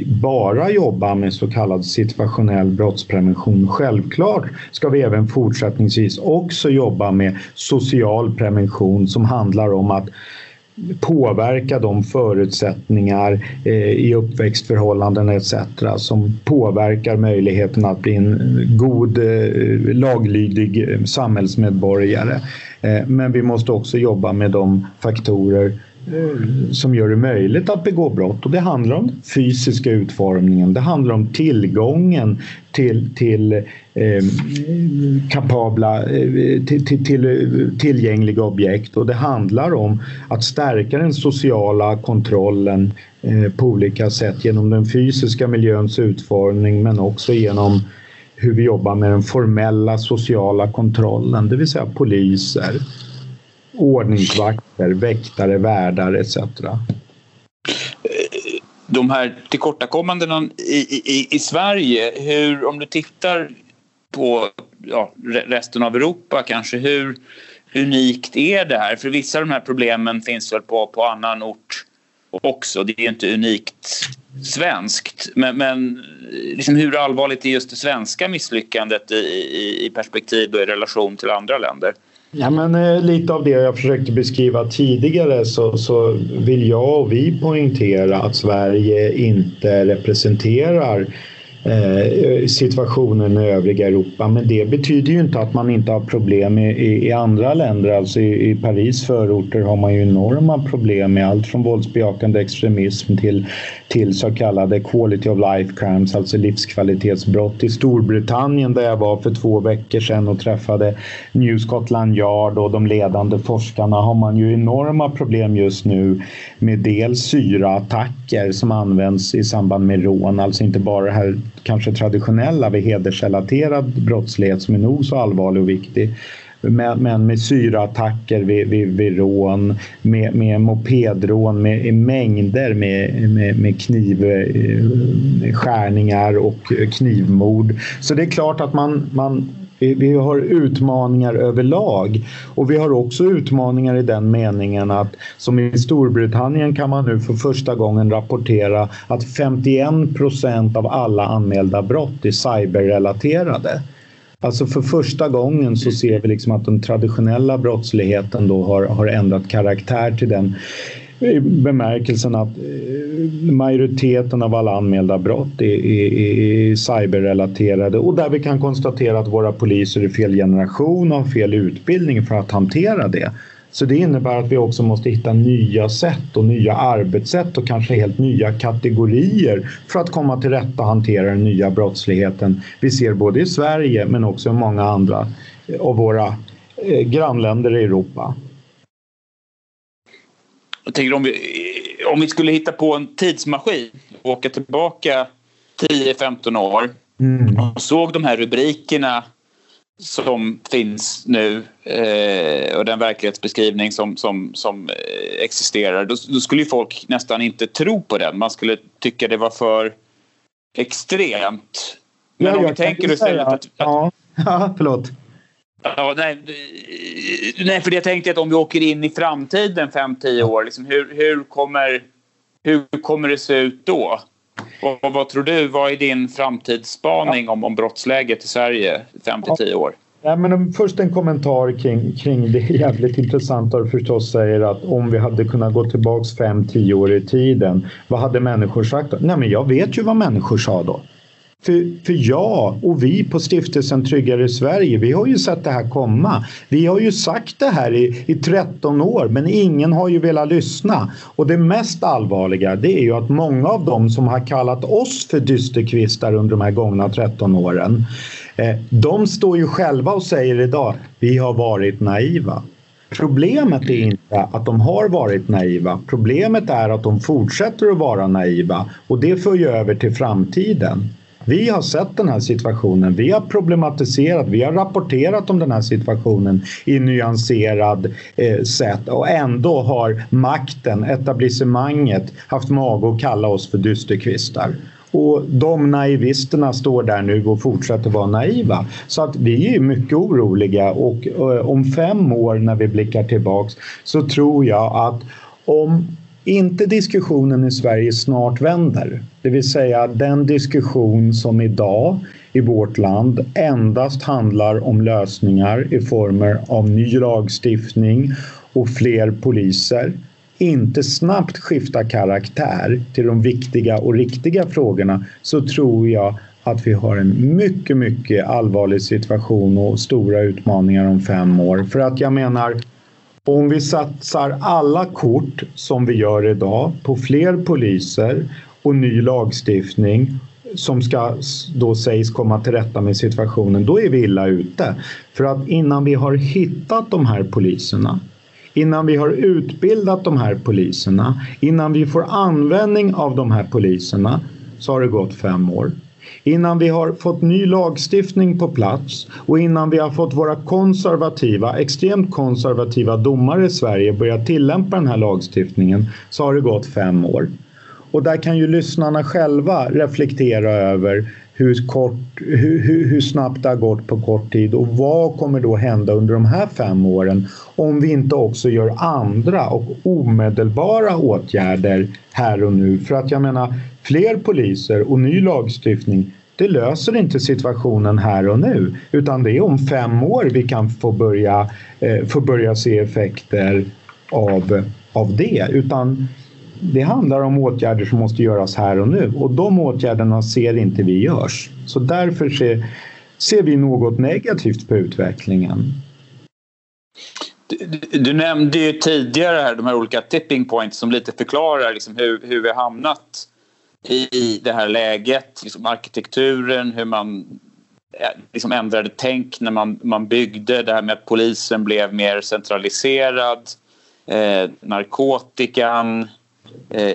bara jobba med så kallad situationell brottsprevention. Självklart ska vi även fortsättningsvis också jobba med social prevention som handlar om att påverka de förutsättningar eh, i uppväxtförhållanden etc. som påverkar möjligheten att bli en god eh, laglydig eh, samhällsmedborgare. Men vi måste också jobba med de faktorer Eh, som gör det möjligt att begå brott. Och det handlar om fysiska utformningen, det handlar om tillgången till, till eh, kapabla, eh, till, till, till, eh, tillgängliga objekt. Och det handlar om att stärka den sociala kontrollen eh, på olika sätt. Genom den fysiska miljöns utformning men också genom hur vi jobbar med den formella sociala kontrollen, det vill säga poliser, ordningsvakter, väktare, värdar etc. De här tillkortakommandena i, i, i Sverige, hur, om du tittar på ja, resten av Europa kanske, hur unikt är det här? För vissa av de här problemen finns väl på, på annan ort också. Det är inte unikt svenskt. Men, men liksom hur allvarligt är just det svenska misslyckandet i, i, i perspektiv och i relation till andra länder? Ja, men, eh, lite av det jag försökte beskriva tidigare så, så vill jag och vi poängtera att Sverige inte representerar Eh, Eh, situationen i övriga Europa. Men det betyder ju inte att man inte har problem i, i andra länder. Alltså i, i, Paris förorter har man ju enorma problem med allt från våldsbejakande extremism till, till så kallade quality of life crimes, alltså livskvalitetsbrott. I Storbritannien där jag var för två veckor sedan och träffade New Scotland Yard och de ledande forskarna har man ju enorma problem just nu med dels syraattacker som används i samband med rån, alltså inte bara det här kanske traditionella vid hedersrelaterad brottslighet som är nog så allvarlig och viktig. Men, men med syraattacker vid, vid, vid rån, med, med mopedrån, med mängder med, med, med knivskärningar eh, och knivmord. Så det är klart att man, man vi, har utmaningar överlag och vi har också utmaningar i den meningen att som i Storbritannien kan man nu för första gången rapportera att 51 procent av alla anmälda brott är cyberrelaterade. Alltså för första gången så ser vi liksom att den traditionella brottsligheten då har, har ändrat karaktär till den i bemärkelsen att eh, majoriteten av alla anmälda brott är, är, är cyberrelaterade och där vi kan konstatera att våra poliser är fel generation och har fel utbildning för att hantera det. Så det innebär att vi också måste hitta nya sätt och nya arbetssätt och kanske helt nya kategorier för att komma till rätta och hantera den nya brottsligheten vi ser både i Sverige men också i många andra eh, av våra eh, grannländer i Europa. Jag tänker om vi, om vi skulle hitta på en tidsmaskin och åka tillbaka 10-15 år mm. och såg de här rubrikerna som finns nu eh, och den verklighetsbeskrivning som, som, som eh, existerar då, då, skulle folk nästan inte tro på den. Man skulle tycka det var för extremt. Men ja, om vi tänker istället att, att, ja. ja, förlåt. Ja, nej, nej, för jag tänkte att om vi åker in i framtiden 5-10 år, liksom, hur, hur, kommer, hur kommer det se ut då? Och vad tror du? Vad är din framtidsspaning om, om brottsläget i Sverige 5-10 år? Ja, men först en kommentar kring, kring det jävligt intressanta du förstås säger att om vi hade kunnat gå tillbaks 5-10 år i tiden, vad hade människor sagt? Nej, men jag vet ju vad människor sa då. För, för jag och vi på stiftelsen Tryggare Sverige, vi har ju sett det här komma. Vi har ju sagt det här i, i 13 år men ingen har ju velat lyssna. Och det mest allvarliga det är ju att många av dem som har kallat oss för dysterkvistar under de här gångna 13 åren eh, de står ju själva och säger idag vi har varit naiva. Problemet är inte att de har varit naiva. Problemet är att de fortsätter att vara naiva och det för ju över till framtiden. Vi har sett den här situationen, vi har problematiserat, vi har rapporterat om den här situationen i nyanserad eh, sätt och ändå har makten, etablissemanget, haft mage att kalla oss för dysterkvistar. Och de naivisterna står där nu och fortsätter vara naiva. Så att vi är mycket oroliga och eh, om fem år när vi blickar tillbaks så tror jag att om inte diskussionen i Sverige snart vänder. Det vill säga den diskussion som idag i vårt land endast handlar om lösningar i former av ny lagstiftning och fler poliser inte snabbt skifta karaktär till de viktiga och riktiga frågorna så tror jag att vi har en mycket, mycket allvarlig situation och stora utmaningar om fem år. För att jag menar, om vi satsar alla kort som vi gör idag på fler poliser och ny lagstiftning som ska då sägs komma till rätta med situationen, då är vi illa ute. För att innan vi har hittat de här poliserna, innan vi har utbildat de här poliserna, innan vi får användning av de här poliserna, så har det gått fem år innan vi har fått ny lagstiftning på plats och innan vi har fått våra konservativa, extremt konservativa domare i Sverige börja tillämpa den här lagstiftningen så har det gått fem år. Och där kan ju lyssnarna själva reflektera över hur, kort, hur, hur, hur, snabbt det har gått på kort tid och vad kommer då hända under de här fem åren om vi inte också gör andra och omedelbara åtgärder här och nu. För att jag menar, fler poliser och ny lagstiftning det löser inte situationen här och nu utan det är om fem år vi kan få börja, eh, få börja se effekter av, av det. Utan det handlar om åtgärder som måste göras här och nu och de åtgärderna ser inte vi görs. Så därför ser, ser vi något negativt på utvecklingen. Du, du, nämnde ju tidigare här de här olika tipping points som lite förklarar liksom hur, hur vi hamnat i det här läget. Liksom arkitekturen, hur man liksom ändrade tänk när man, man byggde. Det här med att polisen blev mer centraliserad. Eh, narkotikan, eh,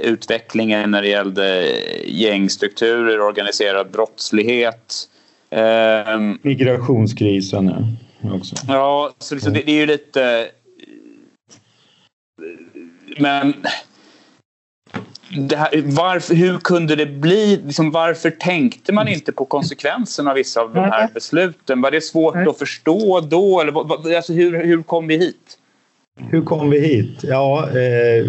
utvecklingen när det gällde gängstrukturer, organiserad brottslighet. Eh, Migrationskrisen också. Ja, så liksom, det, det är ju lite... Men här, varför, hur kunde det bli? Liksom, varför tänkte man inte på konsekvenserna av vissa av de här besluten? Var det svårt att förstå då? Eller, alltså, hur, hur kom vi hit? Hur kom vi hit? Ja, eh,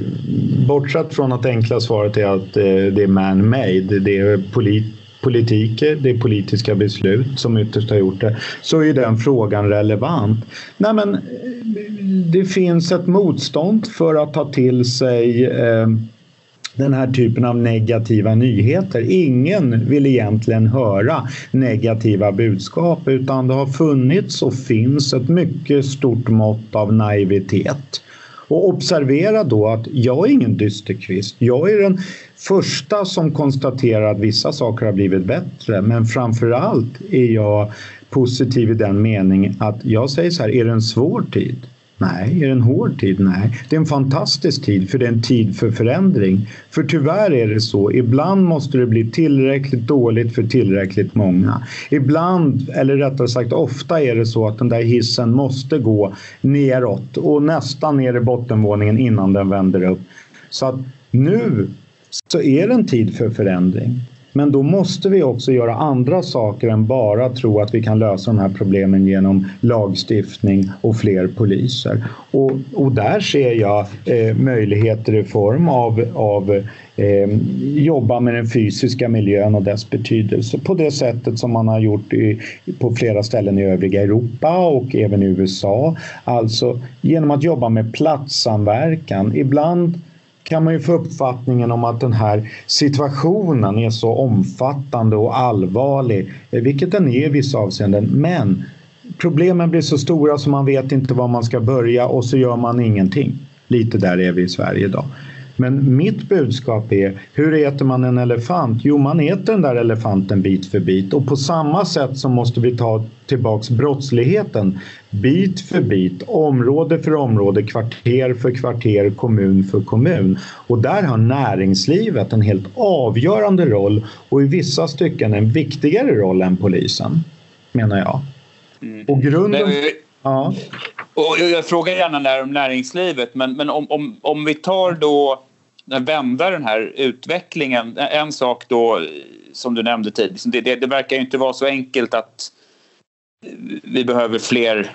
bortsett från att enkla svaret är att eh, det är man-made. Det är polit politiker, det är politiska beslut som ytterst har gjort det, så är den frågan relevant. Nej, men eh, det finns ett motstånd för att ta till sig eh, den här typen av negativa nyheter. Ingen vill egentligen höra negativa budskap utan det har funnits och finns ett mycket stort mått av naivitet. Och observera då att jag är ingen dysterkvist. Jag är den första som konstaterar att vissa saker har blivit bättre men framförallt är jag positiv i den meningen att jag säger så här, är det en svår tid? Nej. Är det en hård tid? Nej. Det är en fantastisk tid för det är en tid för förändring. För tyvärr är det så, ibland måste det bli tillräckligt dåligt för tillräckligt många. Ibland, eller rättare sagt ofta är det så att den där hissen måste gå neråt och nästan ner i bottenvåningen innan den vänder upp. Så att nu så är det en tid för förändring. Men då måste vi också göra andra saker än bara tro att vi kan lösa de här problemen genom lagstiftning och fler poliser. Och, och där ser jag eh, möjligheter i form av, av eh, jobba med den fysiska miljön och dess betydelse på det sättet som man har gjort i, på flera ställen i övriga Europa och även i USA. Alltså genom att jobba med platssamverkan. Ibland kan man ju få uppfattningen om att den här situationen är så omfattande och allvarlig, vilket den är i vissa avseenden. Men problemen blir så stora så man vet inte var man ska börja och så gör man ingenting. Lite där är vi i Sverige idag. Men mitt budskap är, hur äter man en elefant? Jo, man äter den där elefanten bit för bit och på samma sätt så måste vi ta tillbaks brottsligheten bit för bit, område för område, kvarter för kvarter, kommun för kommun. Och där har näringslivet en helt avgörande roll och i vissa stycken en viktigare roll än polisen, menar jag. Mm. Och grunden... Ja. Och jag frågar gärna där om näringslivet, men, men om, om, om vi tar då vända den här utvecklingen. En sak då som du nämnde tidigare, liksom det, det, det verkar inte vara så enkelt att vi behöver fler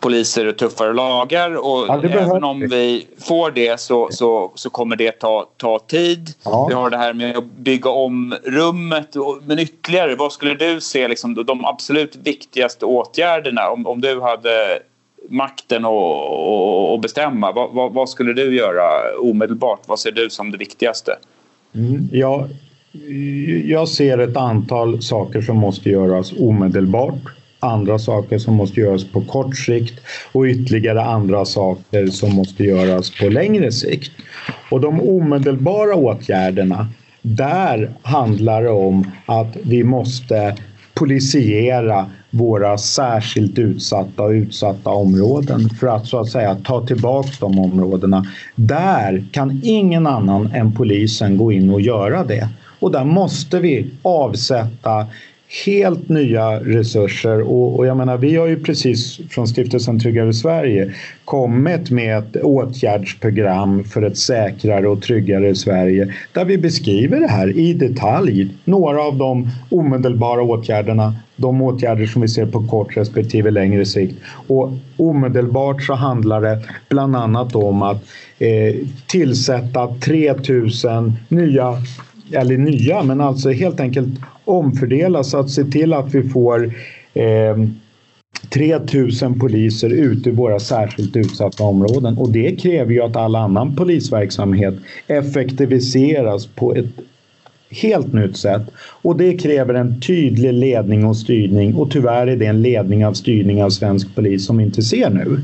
poliser och tuffare lagar och ja, även om vi får det så, så, så kommer det ta, ta tid. Ja. Vi har det här med att bygga om rummet. Men ytterligare, vad skulle du se liksom, de absolut viktigaste åtgärderna om, om du hade makten att bestämma. Vad, va, vad, skulle du göra omedelbart? Vad ser du som det viktigaste? Mm, ja, jag ser ett antal saker som måste göras omedelbart. Andra saker som måste göras på kort sikt och ytterligare andra saker som måste göras på längre sikt. Och de omedelbara åtgärderna, där handlar det om att vi måste polisiera våra särskilt utsatta och utsatta områden för att så att säga ta tillbaka de områdena. Där kan ingen annan än polisen gå in och göra det. Och där måste vi avsätta helt nya resurser och, och, jag menar vi har ju precis från Stiftelsen Tryggare Sverige kommit med ett åtgärdsprogram för ett säkrare och tryggare Sverige där vi beskriver det här i detalj. Några av de omedelbara åtgärderna, de åtgärder som vi ser på kort respektive längre sikt. Och omedelbart så handlar det bland annat om att eh, tillsätta 3000 nya eller nya, men alltså helt enkelt omfördela så att se till att vi får eh, 3000 poliser ute i våra särskilt utsatta områden. Och det kräver ju att all annan polisverksamhet effektiviseras på ett helt nytt sätt. Och det kräver en tydlig ledning och styrning. Och tyvärr är det en ledning av styrning av svensk polis som vi inte ser nu.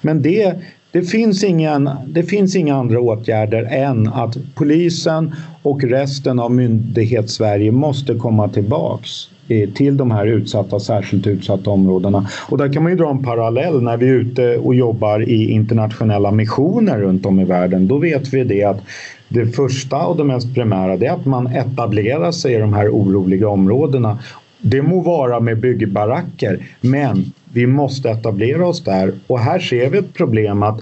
Men det, det finns, ingen, det finns inga andra åtgärder än att polisen och resten av myndighetssverige måste komma tillbaks eh, till de här utsatta, särskilt utsatta områdena. Och där kan man ju dra en parallell när vi är ute och jobbar i internationella missioner runt om i världen. Då vet vi det att det första och det mest primära det är att man etablerar sig i de här oroliga områdena. Det må vara med byggbaracker, men vi måste etablera oss där. Och här ser vi ett problem att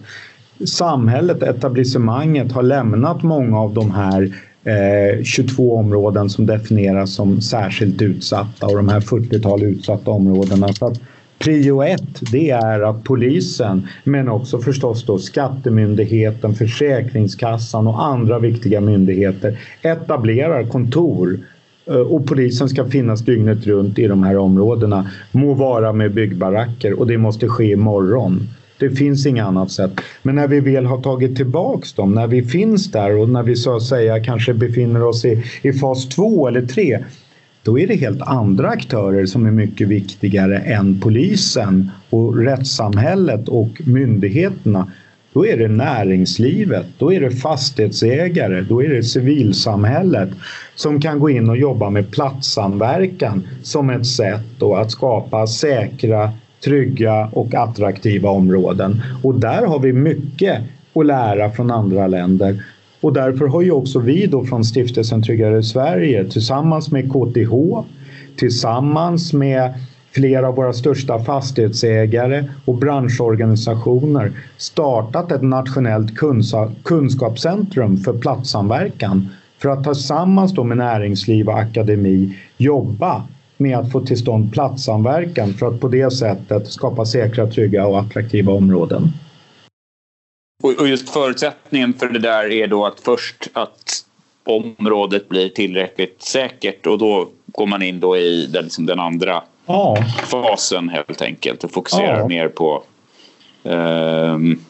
samhället, etablissemanget har lämnat många av de här eh, 22 områden som definieras som särskilt utsatta och de här 40-tal utsatta områdena. Så att prio ett, det är att polisen, men också förstås då Skattemyndigheten, Försäkringskassan och andra viktiga myndigheter etablerar kontor Eh, Eh, och polisen ska finnas dygnet runt i de här områdena. Må vara med byggbaracker och det måste ske imorgon. Det finns inget annat sätt. Men när vi väl har tagit tillbaks dem, när vi finns där och när vi så att säga kanske befinner oss i, i fas två eller tre då är det helt andra aktörer som är mycket viktigare än polisen och rättssamhället och myndigheterna då är det näringslivet, då är det fastighetsägare, då är det civilsamhället som kan gå in och jobba med platssamverkan som ett sätt då att skapa säkra trygga och attraktiva områden. Och där har vi mycket att lära från andra länder. Och därför har ju också vi då från Stiftelsen Tryggare Sverige tillsammans med KTH, tillsammans med flera av våra största fastighetsägare och branschorganisationer startat ett nationellt kunskapscentrum för platssamverkan för att tillsammans då med näringsliv och akademi jobba med att få till stånd platssamverkan för att på det sättet skapa säkra, trygga och attraktiva områden. Och just förutsättningen för det där är då att först att området blir tillräckligt säkert och då går man in då i den, liksom den andra ja. fasen helt enkelt och fokuserar ja. mer på um,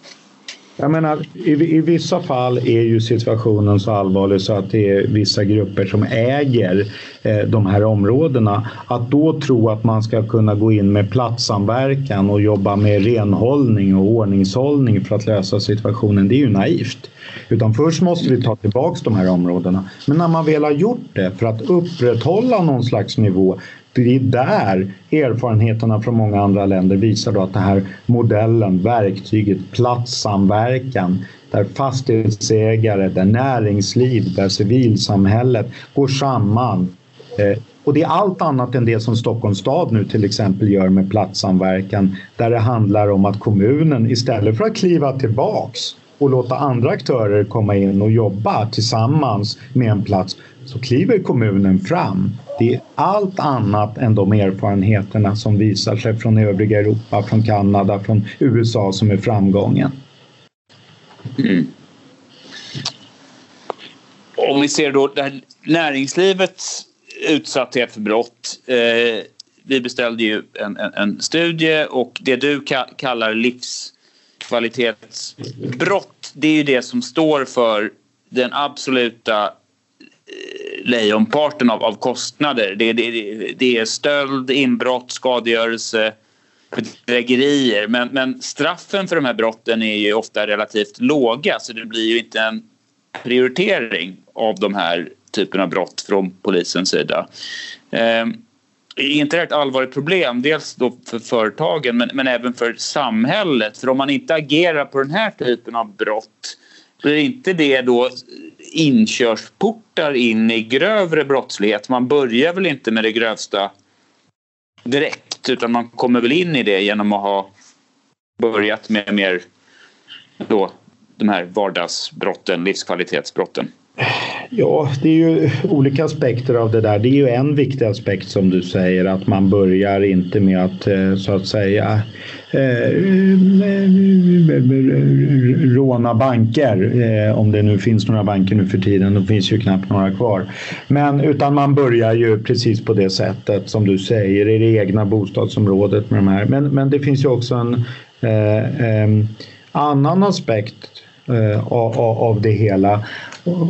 jag menar, i, i, vissa fall är ju situationen så allvarlig så att det är vissa grupper som äger eh, de här områdena. Att då tro att man ska kunna gå in med platssamverkan och jobba med renhållning och ordningshållning för att lösa situationen, det är ju naivt. Utan först måste vi ta tillbaks de här områdena. Men när man väl har gjort det för att upprätthålla någon slags nivå det är där erfarenheterna från många andra länder visar då att den här modellen, verktyget platssamverkan där fastighetsägare, där näringsliv, där civilsamhället går samman. Eh, och det är allt annat än det som Stockholms stad nu till exempel gör med platssamverkan där det handlar om att kommunen istället för att kliva tillbaks och låta andra aktörer komma in och jobba tillsammans med en plats så kliver kommunen fram. Det är allt annat än de erfarenheterna som visar sig från övriga Europa, från Kanada, från USA som är framgången. Mm. Om vi ser då det här näringslivets utsatthet för brott. Eh, vi beställde ju en, en, en, studie och det du ka kallar livskvalitetsbrott det är ju det som står för den absoluta Eh, lejonparten av, av kostnader. Det, det, det är stöld, inbrott, skadegörelse, bedrägerier. Men, men straffen för de här brotten är ju ofta relativt låga så det blir ju inte en prioritering av de här typen av brott från polisens sida. Eh, är inte det ett allvarligt problem? Dels då för företagen men, men även för samhället. För om man inte agerar på den här typen av brott blir inte det då inkörsportar in i grövre brottslighet? Man börjar väl inte med det grövsta direkt utan man kommer väl in i det genom att ha börjat med mer då, de här vardagsbrotten, livskvalitetsbrotten? Ja, det är ju olika aspekter av det där. Det är ju en viktig aspekt som du säger att man börjar inte med att eh, så att säga Eh, råna banker. Eh, om det nu finns några banker nu för tiden. Det finns ju knappt några kvar. Men utan man börjar ju precis på det sättet som du säger i det egna bostadsområdet med de här. Men, men det finns ju också en eh, annan aspekt eh, av, av det hela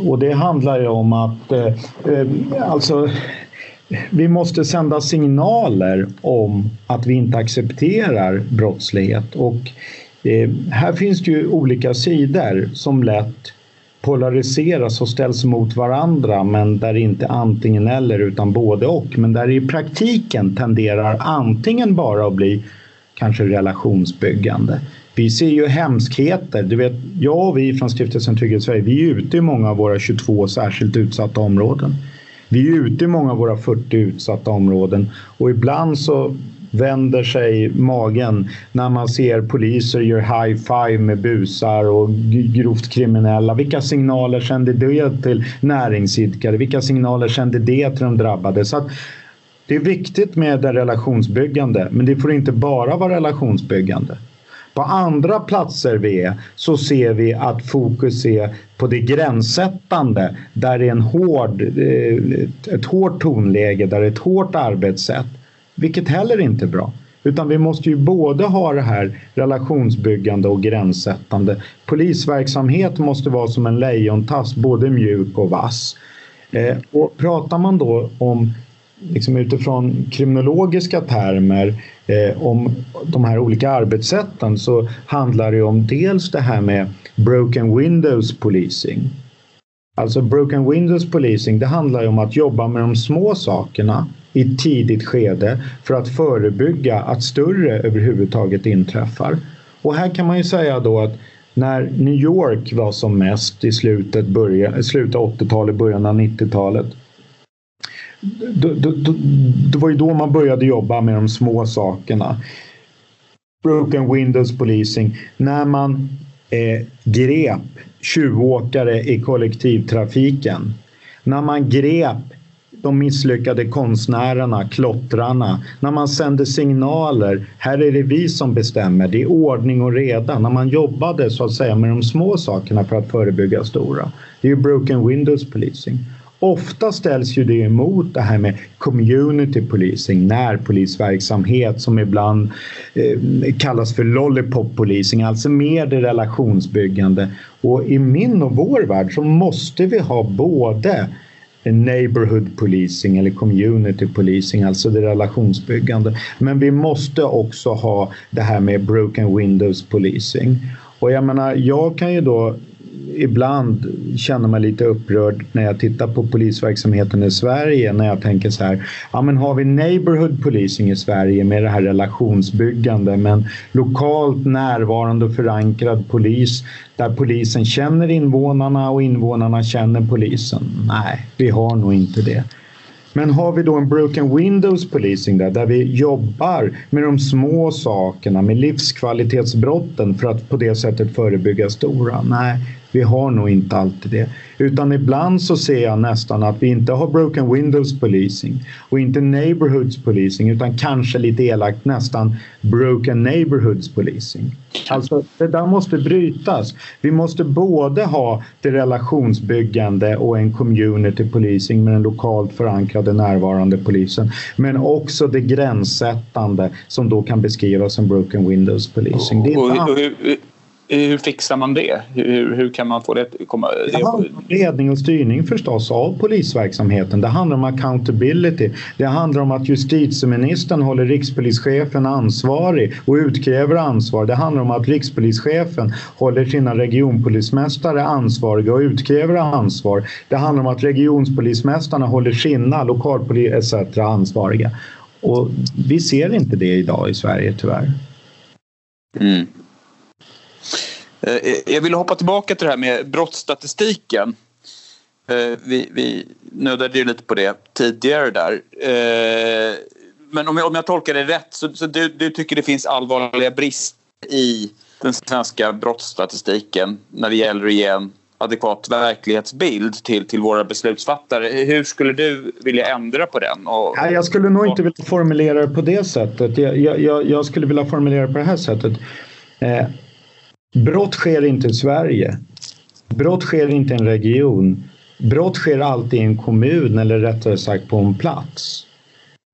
och det handlar ju om att eh, alltså, vi måste sända signaler om att vi inte accepterar brottslighet. Och eh, här finns det ju olika sidor som lätt polariseras och ställs mot varandra men där inte antingen eller utan både och. Men där i praktiken tenderar antingen bara att bli kanske relationsbyggande vi ser ju hemskheter. Du vet, jag och vi från Stiftelsen Trygghet Sverige, vi är ute i många av våra 22 särskilt utsatta områden. Vi är ute i många av våra 40 utsatta områden och ibland så vänder sig magen när man ser poliser gör high five med busar och grovt kriminella. Vilka signaler sänder det till näringsidkare? Vilka signaler sänder det till de drabbade? Så det är viktigt med det relationsbyggande, men det får inte bara vara relationsbyggande. På andra platser vi är så ser vi att fokus är på det gränssättande där det är en hård, eh, ett hårt tonläge, där det är ett hårt arbetssätt. Vilket heller inte är bra. Utan vi måste ju både ha det här relationsbyggande och gränssättande. Polisverksamhet måste vara som en lejontass, både mjuk och vass. Eh, och pratar man då om liksom utifrån kriminologiska termer eh, om de här olika arbetssätten så handlar det om dels det här med broken windows policing. Alltså broken windows policing det handlar ju om att jobba med de små sakerna i tidigt skede för att förebygga att större överhuvudtaget inträffar. Och här kan man ju säga då att när New York var som mest i slutet, slutet 80-talet, början av 90-talet det var ju då man började jobba med de små sakerna. Broken windows policing. När man eh, grep tjuvåkare i kollektivtrafiken. När man grep de misslyckade konstnärerna, klottrarna. När man sände signaler, här är det vi som bestämmer, det är ordning och reda. När man jobbade så att säga med de små sakerna för att förebygga stora. Det är ju broken windows policing. Ofta ställs ju det emot det här med community policing, närpolisverksamhet som ibland eh, kallas för lollipop policing, alltså mer det relationsbyggande. Och i min och vår värld så måste vi ha både neighborhood policing eller community policing, alltså det relationsbyggande. Men vi måste också ha det här med broken windows policing. Och jag menar, jag kan ju då ibland känner mig lite upprörd när jag tittar på polisverksamheten i Sverige när jag tänker så här, ja men har vi neighborhood policing i Sverige med det här relationsbyggande men lokalt närvarande och förankrad polis där polisen känner invånarna och invånarna känner polisen? Nej, vi har nog inte det. Men har vi då en broken windows policing där, där vi jobbar med de små sakerna, med livskvalitetsbrotten för att på det sättet förebygga stora? Nej, vi har nog inte alltid det. Utan ibland så ser jag nästan att vi inte har broken windows policing och inte neighborhoods policing utan kanske lite elakt nästan broken neighborhoods policing. Alltså det där måste brytas. Vi måste både ha det relationsbyggande och en community policing med den lokalt förankrade närvarande polisen. Men också det gränssättande som då kan beskrivas som broken windows policing. Är hur fixar man det? Hur, hur kan man få det att komma... Det handlar om ledning och styrning förstås av polisverksamheten. Det handlar om accountability. Det handlar om att justitieministern håller rikspolischefen ansvarig och utkräver ansvar. Det handlar om att rikspolischefen håller sina regionpolismästare ansvariga och utkräver ansvar. Det handlar om att regionspolismästarna håller sina lokalpolis etc. ansvariga. Och vi ser inte det idag i Sverige tyvärr. Mm. Eh, eh, jag vill hoppa tillbaka till det här med brottsstatistiken. Eh, vi, vi nödade ju lite på det tidigare där. Men om jag, om jag tolkar det rätt så, så du, du tycker det finns allvarliga brister i den svenska brottsstatistiken när det gäller att ge en adekvat verklighetsbild till, till våra beslutsfattare. Hur skulle du vilja ändra på den? Och, Nej, jag skulle nog inte vilja formulera det på det sättet. Jag, jag, jag skulle vilja formulera det på det här sättet. Brott sker inte i Sverige. Brott sker inte i en region. Brott sker alltid i en kommun eller rättare sagt på en plats.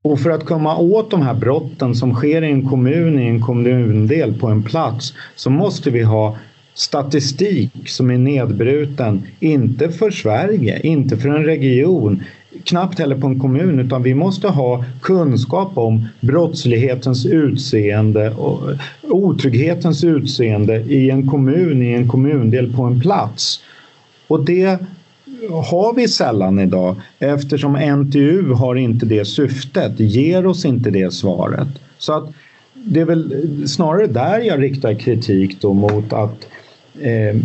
Och för att komma åt de här brotten som sker i en kommun, i en kommundel, på en plats så måste vi ha statistik som är nedbruten, inte för Sverige, inte för en region, knappt heller på en kommun utan vi måste ha kunskap om brottslighetens utseende och otrygghetens utseende i en kommun, i en kommundel, på en plats. Och det har vi sällan idag eftersom NTU har inte det syftet, ger oss inte det svaret. Så att det är väl snarare där jag riktar kritik då mot att eh,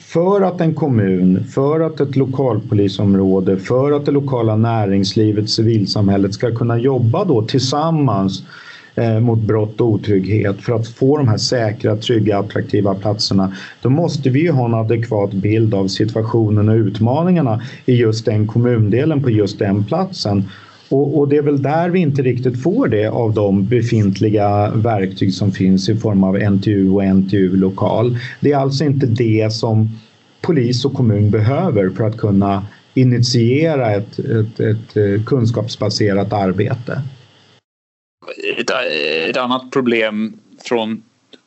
för att en kommun, för att ett lokalpolisområde, för att det lokala näringslivet, civilsamhället ska kunna jobba då tillsammans eh, mot brott och otrygghet för att få de här säkra, trygga, attraktiva platserna. Då måste vi ju ha en adekvat bild av situationen och utmaningarna i just den kommundelen på just den platsen. Och, och, det är väl där vi inte riktigt får det av de befintliga verktyg som finns i form av NTU och NTU lokal. Det är alltså inte det som polis och kommun behöver för att kunna initiera ett, ett, ett eh, kunskapsbaserat arbete. Ett, ett, annat problem från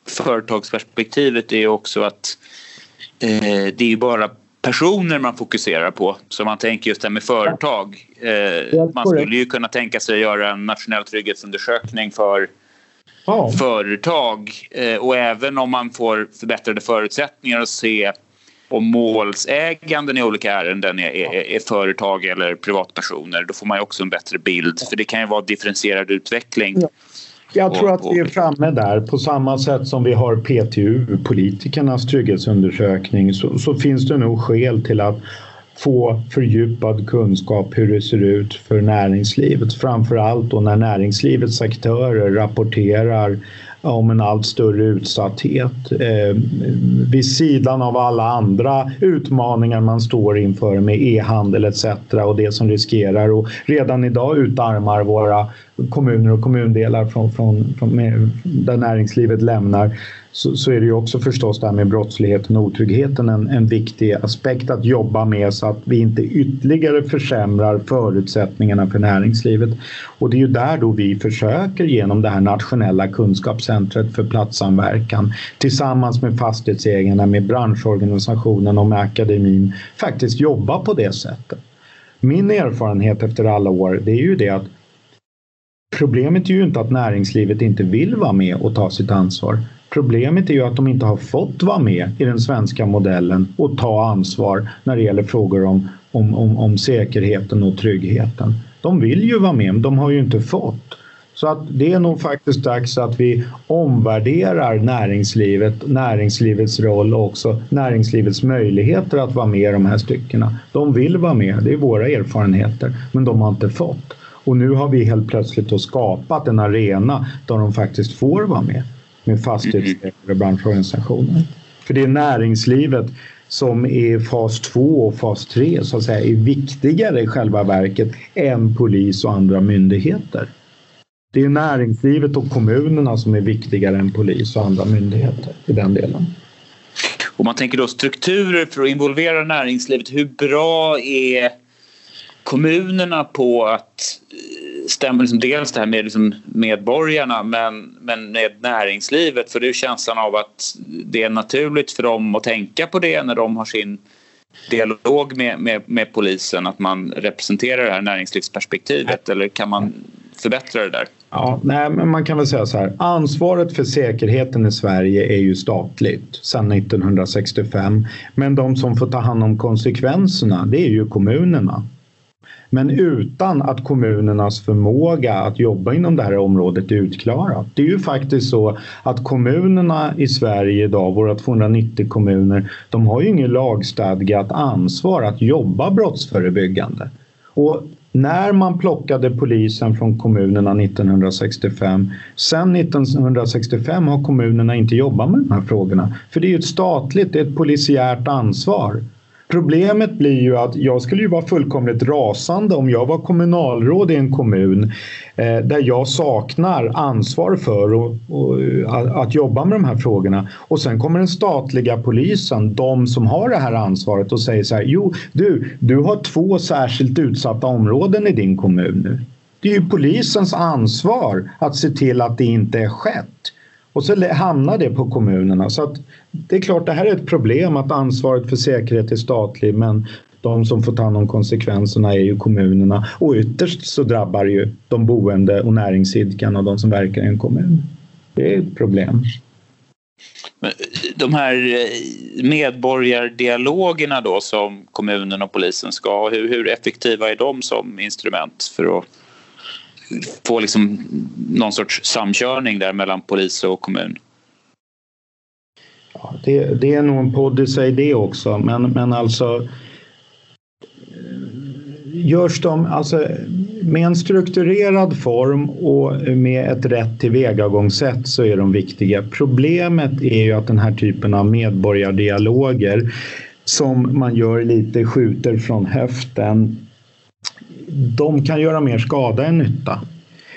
företagsperspektivet är också att eh, det är bara personer man fokuserar på. Så man tänker just det här med företag. Eh, man skulle ju kunna tänka sig att göra en nationell trygghetsundersökning för oh. företag. Eh, och även om man får förbättrade förutsättningar att se om målsäganden i olika ärenden är, är, är, företag eller privatpersoner. Då får man också en bättre bild. För det kan ju vara differentierad utveckling. Ja. Jag tror att vi är framme där. På samma sätt som vi har PTU, politikernas trygghetsundersökning, så, så finns det nog skäl till att få fördjupad kunskap hur det ser ut för näringslivet. Framför allt då när näringslivets aktörer rapporterar om en allt större utsatthet eh, vid sidan av alla andra utmaningar man står inför med e-handel etc. och det som riskerar och redan idag utarmar våra kommuner och kommundelar från, från, från där näringslivet lämnar så, så, är det ju också förstås det här med brottsligheten och otryggheten en, en viktig aspekt att jobba med så att vi inte ytterligare försämrar förutsättningarna för näringslivet. Och det är ju där då vi försöker genom det här nationella kunskapscentret för platssamverkan tillsammans med fastighetsägarna, med branschorganisationen och med akademin faktiskt jobba på det sättet. Min erfarenhet efter alla år det är ju det att Problemet är ju inte att näringslivet inte vill vara med och ta sitt ansvar. Problemet är ju att de inte har fått vara med i den svenska modellen och ta ansvar när det gäller frågor om, om, om, om säkerheten och tryggheten. De vill ju vara med, men de har ju inte fått. Så att det är nog faktiskt dags att vi omvärderar näringslivet, näringslivets roll och också näringslivets möjligheter att vara med i de här styckena. De vill vara med, det är våra erfarenheter, men de har inte fått. Och nu har vi helt plötsligt då skapat en arena där de faktiskt får vara med med fastighetsägare och branschorganisationer. För det är näringslivet som i fas 2 och fas 3 så att säga är viktigare i själva verket än polis och andra myndigheter. Det är näringslivet och kommunerna som är viktigare än polis och andra myndigheter i den delen. Om man tänker då strukturer för att involvera näringslivet, hur bra är kommunerna på att stämmer liksom dels det här med liksom medborgarna men, men med näringslivet för det är känslan av att det är naturligt för dem att tänka på det när de har sin dialog med, med, med polisen att man representerar det här näringslivsperspektivet eller kan man förbättra det där? Ja, nej, men man kan väl säga så här. Ansvaret för säkerheten i Sverige är ju statligt sedan 1965. Men de som får ta hand om konsekvenserna, det är ju kommunerna. Men utan att kommunernas förmåga att jobba inom det här området är utklarat. Det är ju faktiskt så att kommunerna i Sverige idag, våra 290 kommuner, de har ju inget lagstadgat ansvar att jobba brottsförebyggande. Och när man plockade polisen från kommunerna 1965. Sen 1965 har kommunerna inte jobbat med de här frågorna. För det är ju ett statligt, det är ett polisiärt ansvar. Problemet blir ju att jag skulle ju vara fullkomligt rasande om jag var kommunalråd i en kommun eh, där jag saknar ansvar för och, och, eh, att jobba med de här frågorna. Och sen kommer den statliga polisen, de som har det här ansvaret och säger så här, jo du, du har två särskilt utsatta områden i din kommun nu. Det är ju polisens ansvar att se till att det inte är skett. Och så hamnar det på kommunerna. Så att det är klart, det här är ett problem att ansvaret för säkerhet är statlig men de som får ta hand om konsekvenserna är ju kommunerna och ytterst så drabbar ju de boende och näringsidkarna och de som verkar i en kommun. Det är ett problem. Eh, de här eh, medborgardialogerna då som kommunen och polisen ska ha, hur, hur effektiva är de som instrument för att få liksom någon sorts samkörning där mellan polis och kommun? Ja, det, det är nog en podd i sig det också, men, men alltså görs de alltså, med en strukturerad form och med ett rätt tillvägagångssätt så är de viktiga. Problemet är ju att den här typen av medborgardialoger som man gör lite skjuter från höften de kan göra mer skada än nytta.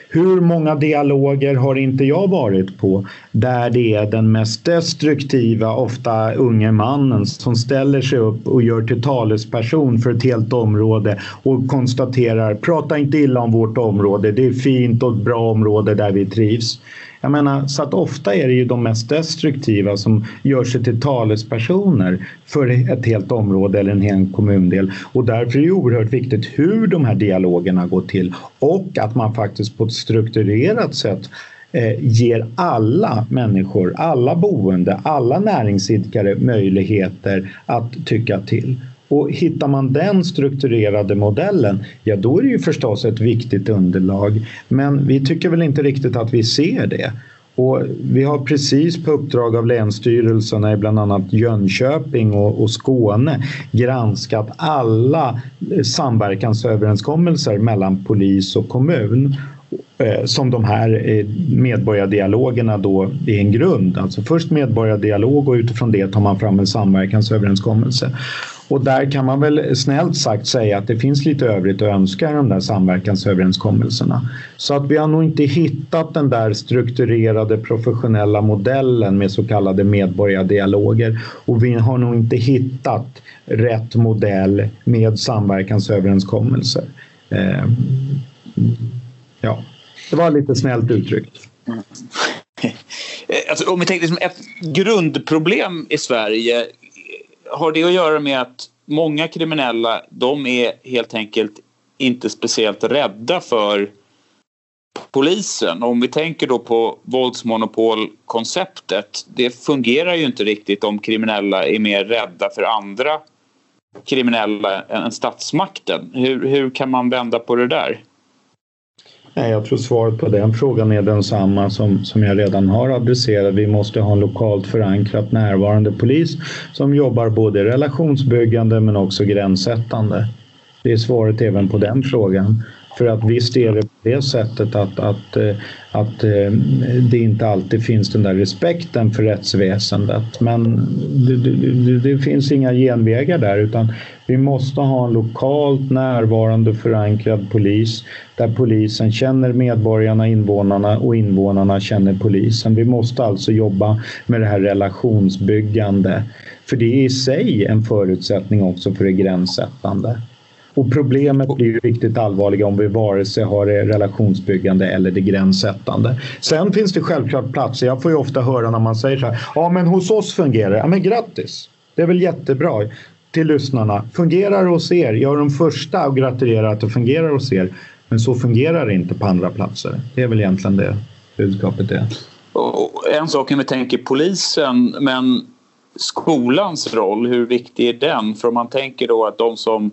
Hur många dialoger har inte jag varit på där det är den mest destruktiva, ofta unge mannen som ställer sig upp och gör till talesperson för ett helt område och konstaterar prata inte illa om vårt område, det är fint och ett bra område där vi trivs. Jag menar, så att ofta är det ju de mest destruktiva som gör sig till talespersoner för ett helt område eller en hel kommundel. Och därför är det oerhört viktigt hur de här dialogerna går till och att man faktiskt på ett strukturerat sätt eh, ger alla människor, alla boende, alla näringsidkare möjligheter att tycka till. Och hittar man den strukturerade modellen, ja då är det ju förstås ett viktigt underlag. Men vi tycker väl inte riktigt att vi ser det. Och vi har precis på uppdrag av länsstyrelserna i bland annat Jönköping och, och Skåne granskat alla eh, samverkansöverenskommelser mellan polis och kommun eh, som de här eh, medborgardialogerna då är en grund. Alltså först medborgardialog och utifrån det tar man fram en samverkansöverenskommelse. Och där kan man väl snällt sagt säga att det finns lite övrigt att önska i de där samverkansöverenskommelserna. Så att vi har nog inte hittat den där strukturerade professionella modellen med så kallade medborgardialoger och vi har nog inte hittat rätt modell med samverkansöverenskommelser. Eh, ja, det var lite snällt uttryckt. Mm. Alltså, om vi tänker liksom ett grundproblem i Sverige har det att göra med att många kriminella de är helt enkelt inte speciellt rädda för polisen. Om vi tänker då på våldsmonopolkonceptet. Det fungerar ju inte riktigt om kriminella är mer rädda för andra kriminella än statsmakten. Hur, hur kan man vända på det där? Nej, jag tror svaret på den frågan är densamma som, som jag redan har adresserat. Vi måste ha en lokalt förankrat närvarande polis som jobbar både relationsbyggande men också gränssättande. Det är svaret även på den frågan. För att visst är det på det sättet att, att, eh, att eh, det inte alltid finns den där respekten för rättsväsendet. Men det, det, det, finns inga genvägar där utan vi måste ha en lokalt närvarande förankrad polis där polisen känner medborgarna, invånarna och invånarna känner polisen. Vi måste alltså jobba med det här relationsbyggande. För det är i sig en förutsättning också för det gränssättande. Och problemet blir ju riktigt allvarliga om vi vare sig har det relationsbyggande eller det gränssättande. Sen finns det självklart platser. Jag får ju ofta höra när man säger så här. Ja, men hos oss fungerar det. Ja, men grattis! Det är väl jättebra till lyssnarna. Fungerar det hos er? Jag är de första att gratulera att det fungerar hos er. Men så fungerar det inte på andra platser. Det är väl egentligen det budskapet är. En sak om vi tänker polisen, men skolans roll, hur viktig är den? För om man tänker då att de som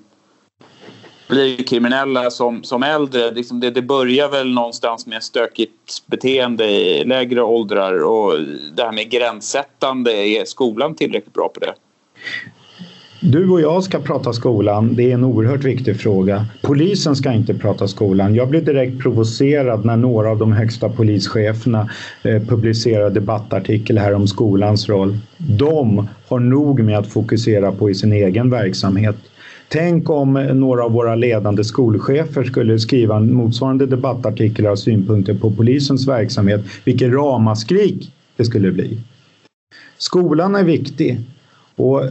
blir kriminella som, som äldre. Liksom det, det börjar väl någonstans med stökigt beteende i lägre åldrar och det här med gränssättande, är skolan tillräckligt bra på det? Du och jag ska prata skolan. Det är en oerhört viktig fråga. Polisen ska inte prata skolan. Jag blev direkt provocerad när några av de högsta polischeferna eh, publicerade debattartikel här om skolans roll. De har nog med att fokusera på i sin egen verksamhet. Tänk om några av våra ledande skolchefer skulle skriva en motsvarande debattartiklar och synpunkter på polisens verksamhet. Vilket ramaskrik det skulle bli. Skolan är viktig. Och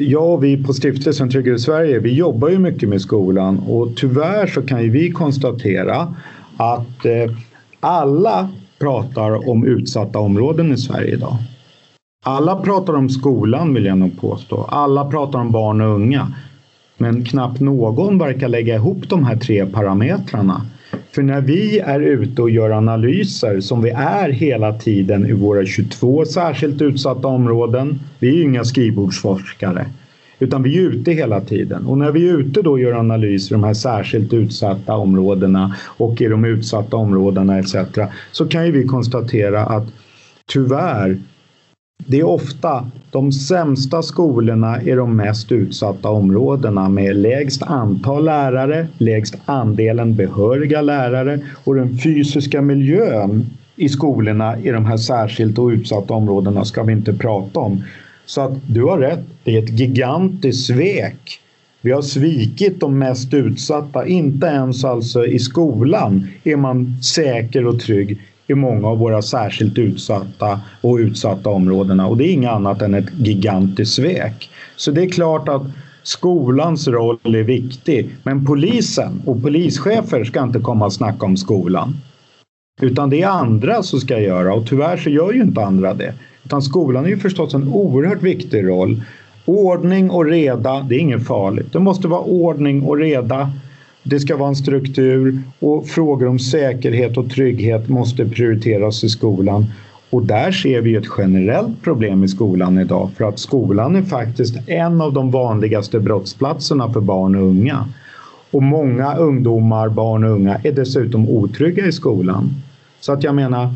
jag och vi på stiftelsen Tryggare Sverige, vi jobbar ju mycket med skolan och tyvärr så kan ju vi konstatera att eh, alla pratar om utsatta områden i Sverige idag. Alla pratar om skolan vill jag nog påstå. Alla pratar om barn och unga. Men knappt någon verkar lägga ihop de här tre parametrarna. För när vi är ute och gör analyser, som vi är hela tiden i våra 22 särskilt utsatta områden, vi är ju inga skrivbordsforskare, utan vi är ute hela tiden. Och när vi är ute då och gör analyser i de här särskilt utsatta områdena och i de utsatta områdena etc. så kan ju vi konstatera att tyvärr det är ofta de sämsta skolorna i de mest utsatta områdena med lägst antal lärare, lägst andelen behöriga lärare och den fysiska miljön i skolorna i de här särskilt och utsatta områdena ska vi inte prata om. Så att du har rätt, det är ett gigantiskt svek. Vi har svikit de mest utsatta, inte ens alltså i skolan är man säker och trygg i många av våra särskilt utsatta och utsatta områdena och det är inget annat än ett gigantiskt svek. Så det är klart att skolans roll är viktig, men polisen och polischefer ska inte komma och snacka om skolan. Utan det är andra som ska göra och tyvärr så gör ju inte andra det. Utan skolan är ju förstås en oerhört viktig roll. Ordning och reda, det är inget farligt. Det måste vara ordning och reda det ska vara en struktur och frågor om säkerhet och trygghet måste prioriteras i skolan. Och där ser vi ett generellt problem i skolan idag för att skolan är faktiskt en av de vanligaste brottsplatserna för barn och unga. Och många ungdomar, barn och unga är dessutom otrygga i skolan. Så att jag menar,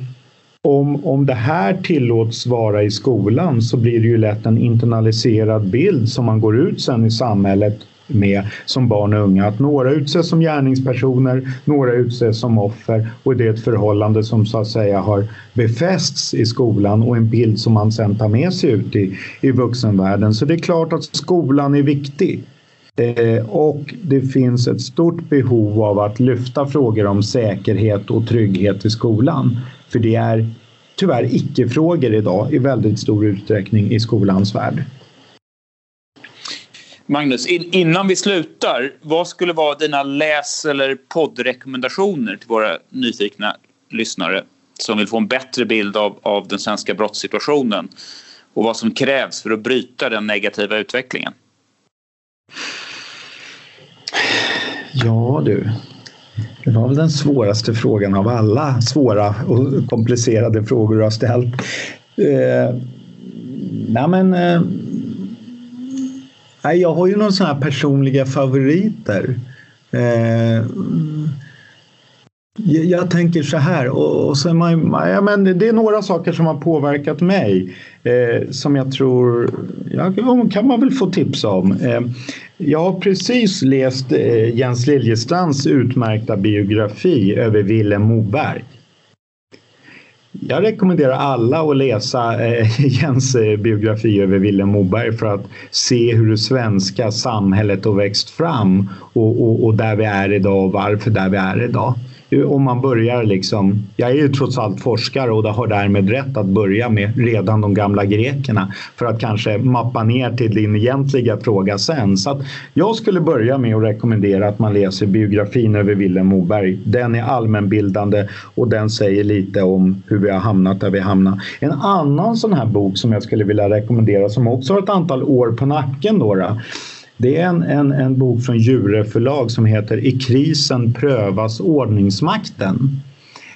om, om det här tillåts vara i skolan så blir det ju lätt en internaliserad bild som man går ut sen i samhället med som barn och unga. Att några utses som gärningspersoner, några utses som offer och det är ett förhållande som så att säga har befästs i skolan och en bild som man sen tar med sig ut i, i vuxenvärlden. Så det är klart att skolan är viktig. Eh, och det finns ett stort behov av att lyfta frågor om säkerhet och trygghet i skolan. För det är tyvärr icke-frågor idag i väldigt stor utsträckning i skolans värld. Magnus, in, innan vi slutar, vad skulle vara dina läs eller poddrekommendationer till våra nyfikna lyssnare som vill få en bättre bild av, av den svenska brottssituationen och vad som krävs för att bryta den negativa utvecklingen? Ja du, det var väl den svåraste frågan av alla svåra och komplicerade frågor du har ställt. Eh, nej men, eh, jag har ju några sådana här personliga favoriter. Eh, jag tänker så här, och, och man, ja, men det är några saker som har påverkat mig eh, som jag tror, ja, kan man väl få tips om. Eh, jag har precis läst eh, Jens Liljestrands utmärkta biografi över Vilhelm Moberg. Jag rekommenderar alla att läsa eh, Jens eh, biografi över Vilhelm Moberg för att se hur det svenska samhället har växt fram och, och, och där vi är idag och varför där vi är idag om man börjar liksom, jag är ju trots allt forskare och har därmed rätt att börja med redan de gamla grekerna för att kanske mappa ner till din egentliga fråga sen. Så att jag skulle börja med att rekommendera att man läser biografin över Vilhelm Moberg. Den är allmänbildande och den säger lite om hur vi har hamnat där vi hamnat. En annan sån här bok som jag skulle vilja rekommendera som också har ett antal år på nacken då, då det är en, en, en bok från Djure förlag som heter I krisen prövas ordningsmakten.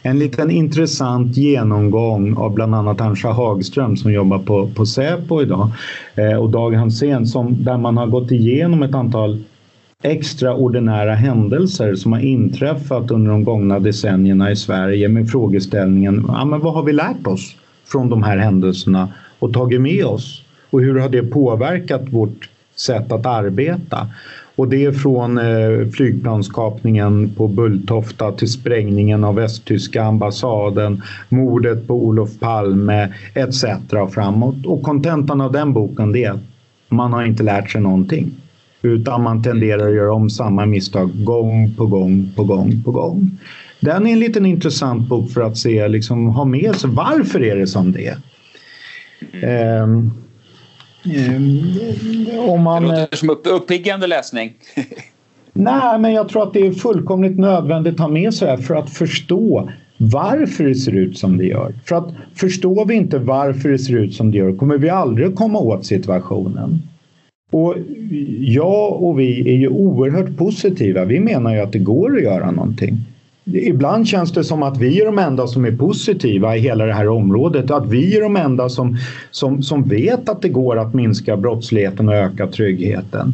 En liten intressant genomgång av bland annat Ansa Hagström som jobbar på, på Säpo idag eh, och Dag Hansén som, där man har gått igenom ett antal extraordinära händelser som har inträffat under de gångna decennierna i Sverige med frågeställningen ja, men vad har vi lärt oss från de här händelserna och tagit med oss? Och hur har det påverkat vårt sätt att arbeta. Och det är från eh, flygplanskapningen på Bulltofta till sprängningen av västtyska ambassaden, mordet på Olof Palme etc. framåt. Och kontentan av den boken är att man har inte lärt sig någonting. Utan man tenderar att göra om samma misstag gång på gång på gång på gång. Den är en liten intressant bok för att se, liksom, ha med sig varför är det som det är. Mm. Eh, om man, det låter som upp, uppiggande läsning. nej, men jag tror att det är fullkomligt nödvändigt att ha med sig det för att förstå varför det ser ut som det gör. För att förstår vi inte varför det ser ut som det gör kommer vi aldrig att komma åt situationen. Och jag och vi är ju oerhört positiva. Vi menar ju att det går att göra någonting. Ibland känns det som att vi är de enda som är positiva i hela det här området. Att vi är de enda som, som, som vet att det går att minska brottsligheten och öka tryggheten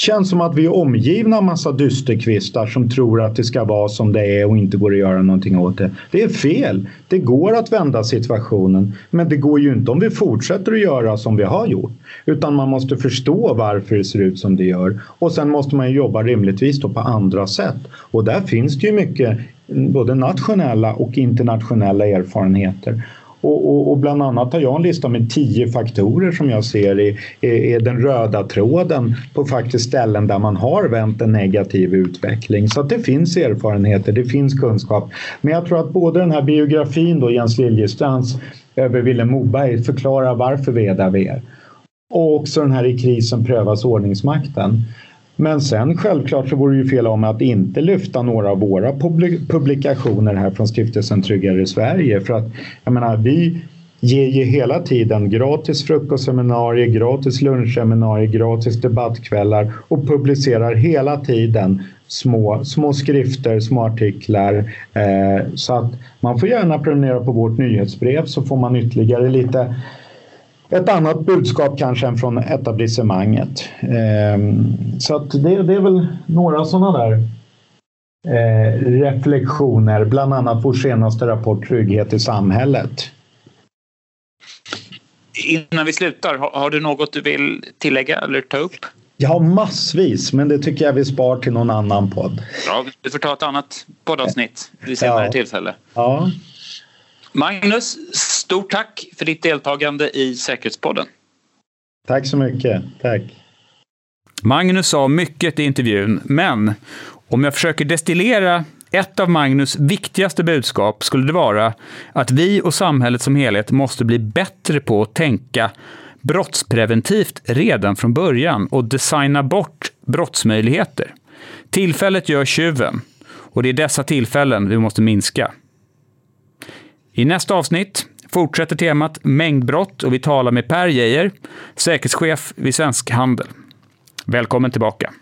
känns som att vi är omgivna av massa dysterkvistar som tror att det ska vara som det är och inte går att göra någonting åt det. Det är fel. Det går att vända situationen, men det går ju inte om vi fortsätter att göra som vi har gjort. Utan man måste förstå varför det ser ut som det gör och sen måste man jobba rimligtvis då på andra sätt. Och där finns det ju mycket både nationella och internationella erfarenheter. Och, och, och, bland annat har jag en lista med tio faktorer som jag ser är, är, den röda tråden på faktiskt ställen där man har vänt en negativ utveckling. Så att det finns erfarenheter, det finns kunskap. Men jag tror att både den här biografin då, Jens Liljestrands över Vilhelm Moberg förklarar varför vi är där vi är. Och också den här i krisen prövas ordningsmakten. Men sen självklart så vore det ju fel om att inte lyfta några av våra publikationer här från Stiftelsen Tryggare Sverige. För att jag menar, vi, ger ju hela tiden gratis frukostseminarier, gratis lunchseminarier, gratis debattkvällar och publicerar hela tiden små, små skrifter, små artiklar. Eh, så att man får gärna prenumerera på vårt nyhetsbrev så får man ytterligare lite ett annat budskap kanske än från etablissemanget. Eh, så det, det är väl några sådana där eh, reflektioner, bland annat vår senaste rapport Trygghet i samhället. Innan vi slutar, har, har du något du vill tillägga eller ta upp? Jag har massvis, men det tycker jag vi spar till någon annan podd. Ja, du får ta ett annat poddavsnitt vid senare ja. tillfälle. Ja. Magnus, stort tack för ditt deltagande i Säkerhetspodden. Tack så mycket. Tack. Magnus sa mycket i intervjun, men om jag försöker destillera ett av Magnus viktigaste budskap skulle det vara att vi och samhället som helhet måste bli bättre på att tänka brottspreventivt redan från början och designa bort brottsmöjligheter. Tillfället gör tjuven och det är dessa tillfällen vi måste minska. I nästa avsnitt fortsätter temat mängdbrott och vi talar med Per Geijer, säkerhetschef vid Svensk Handel. Välkommen tillbaka.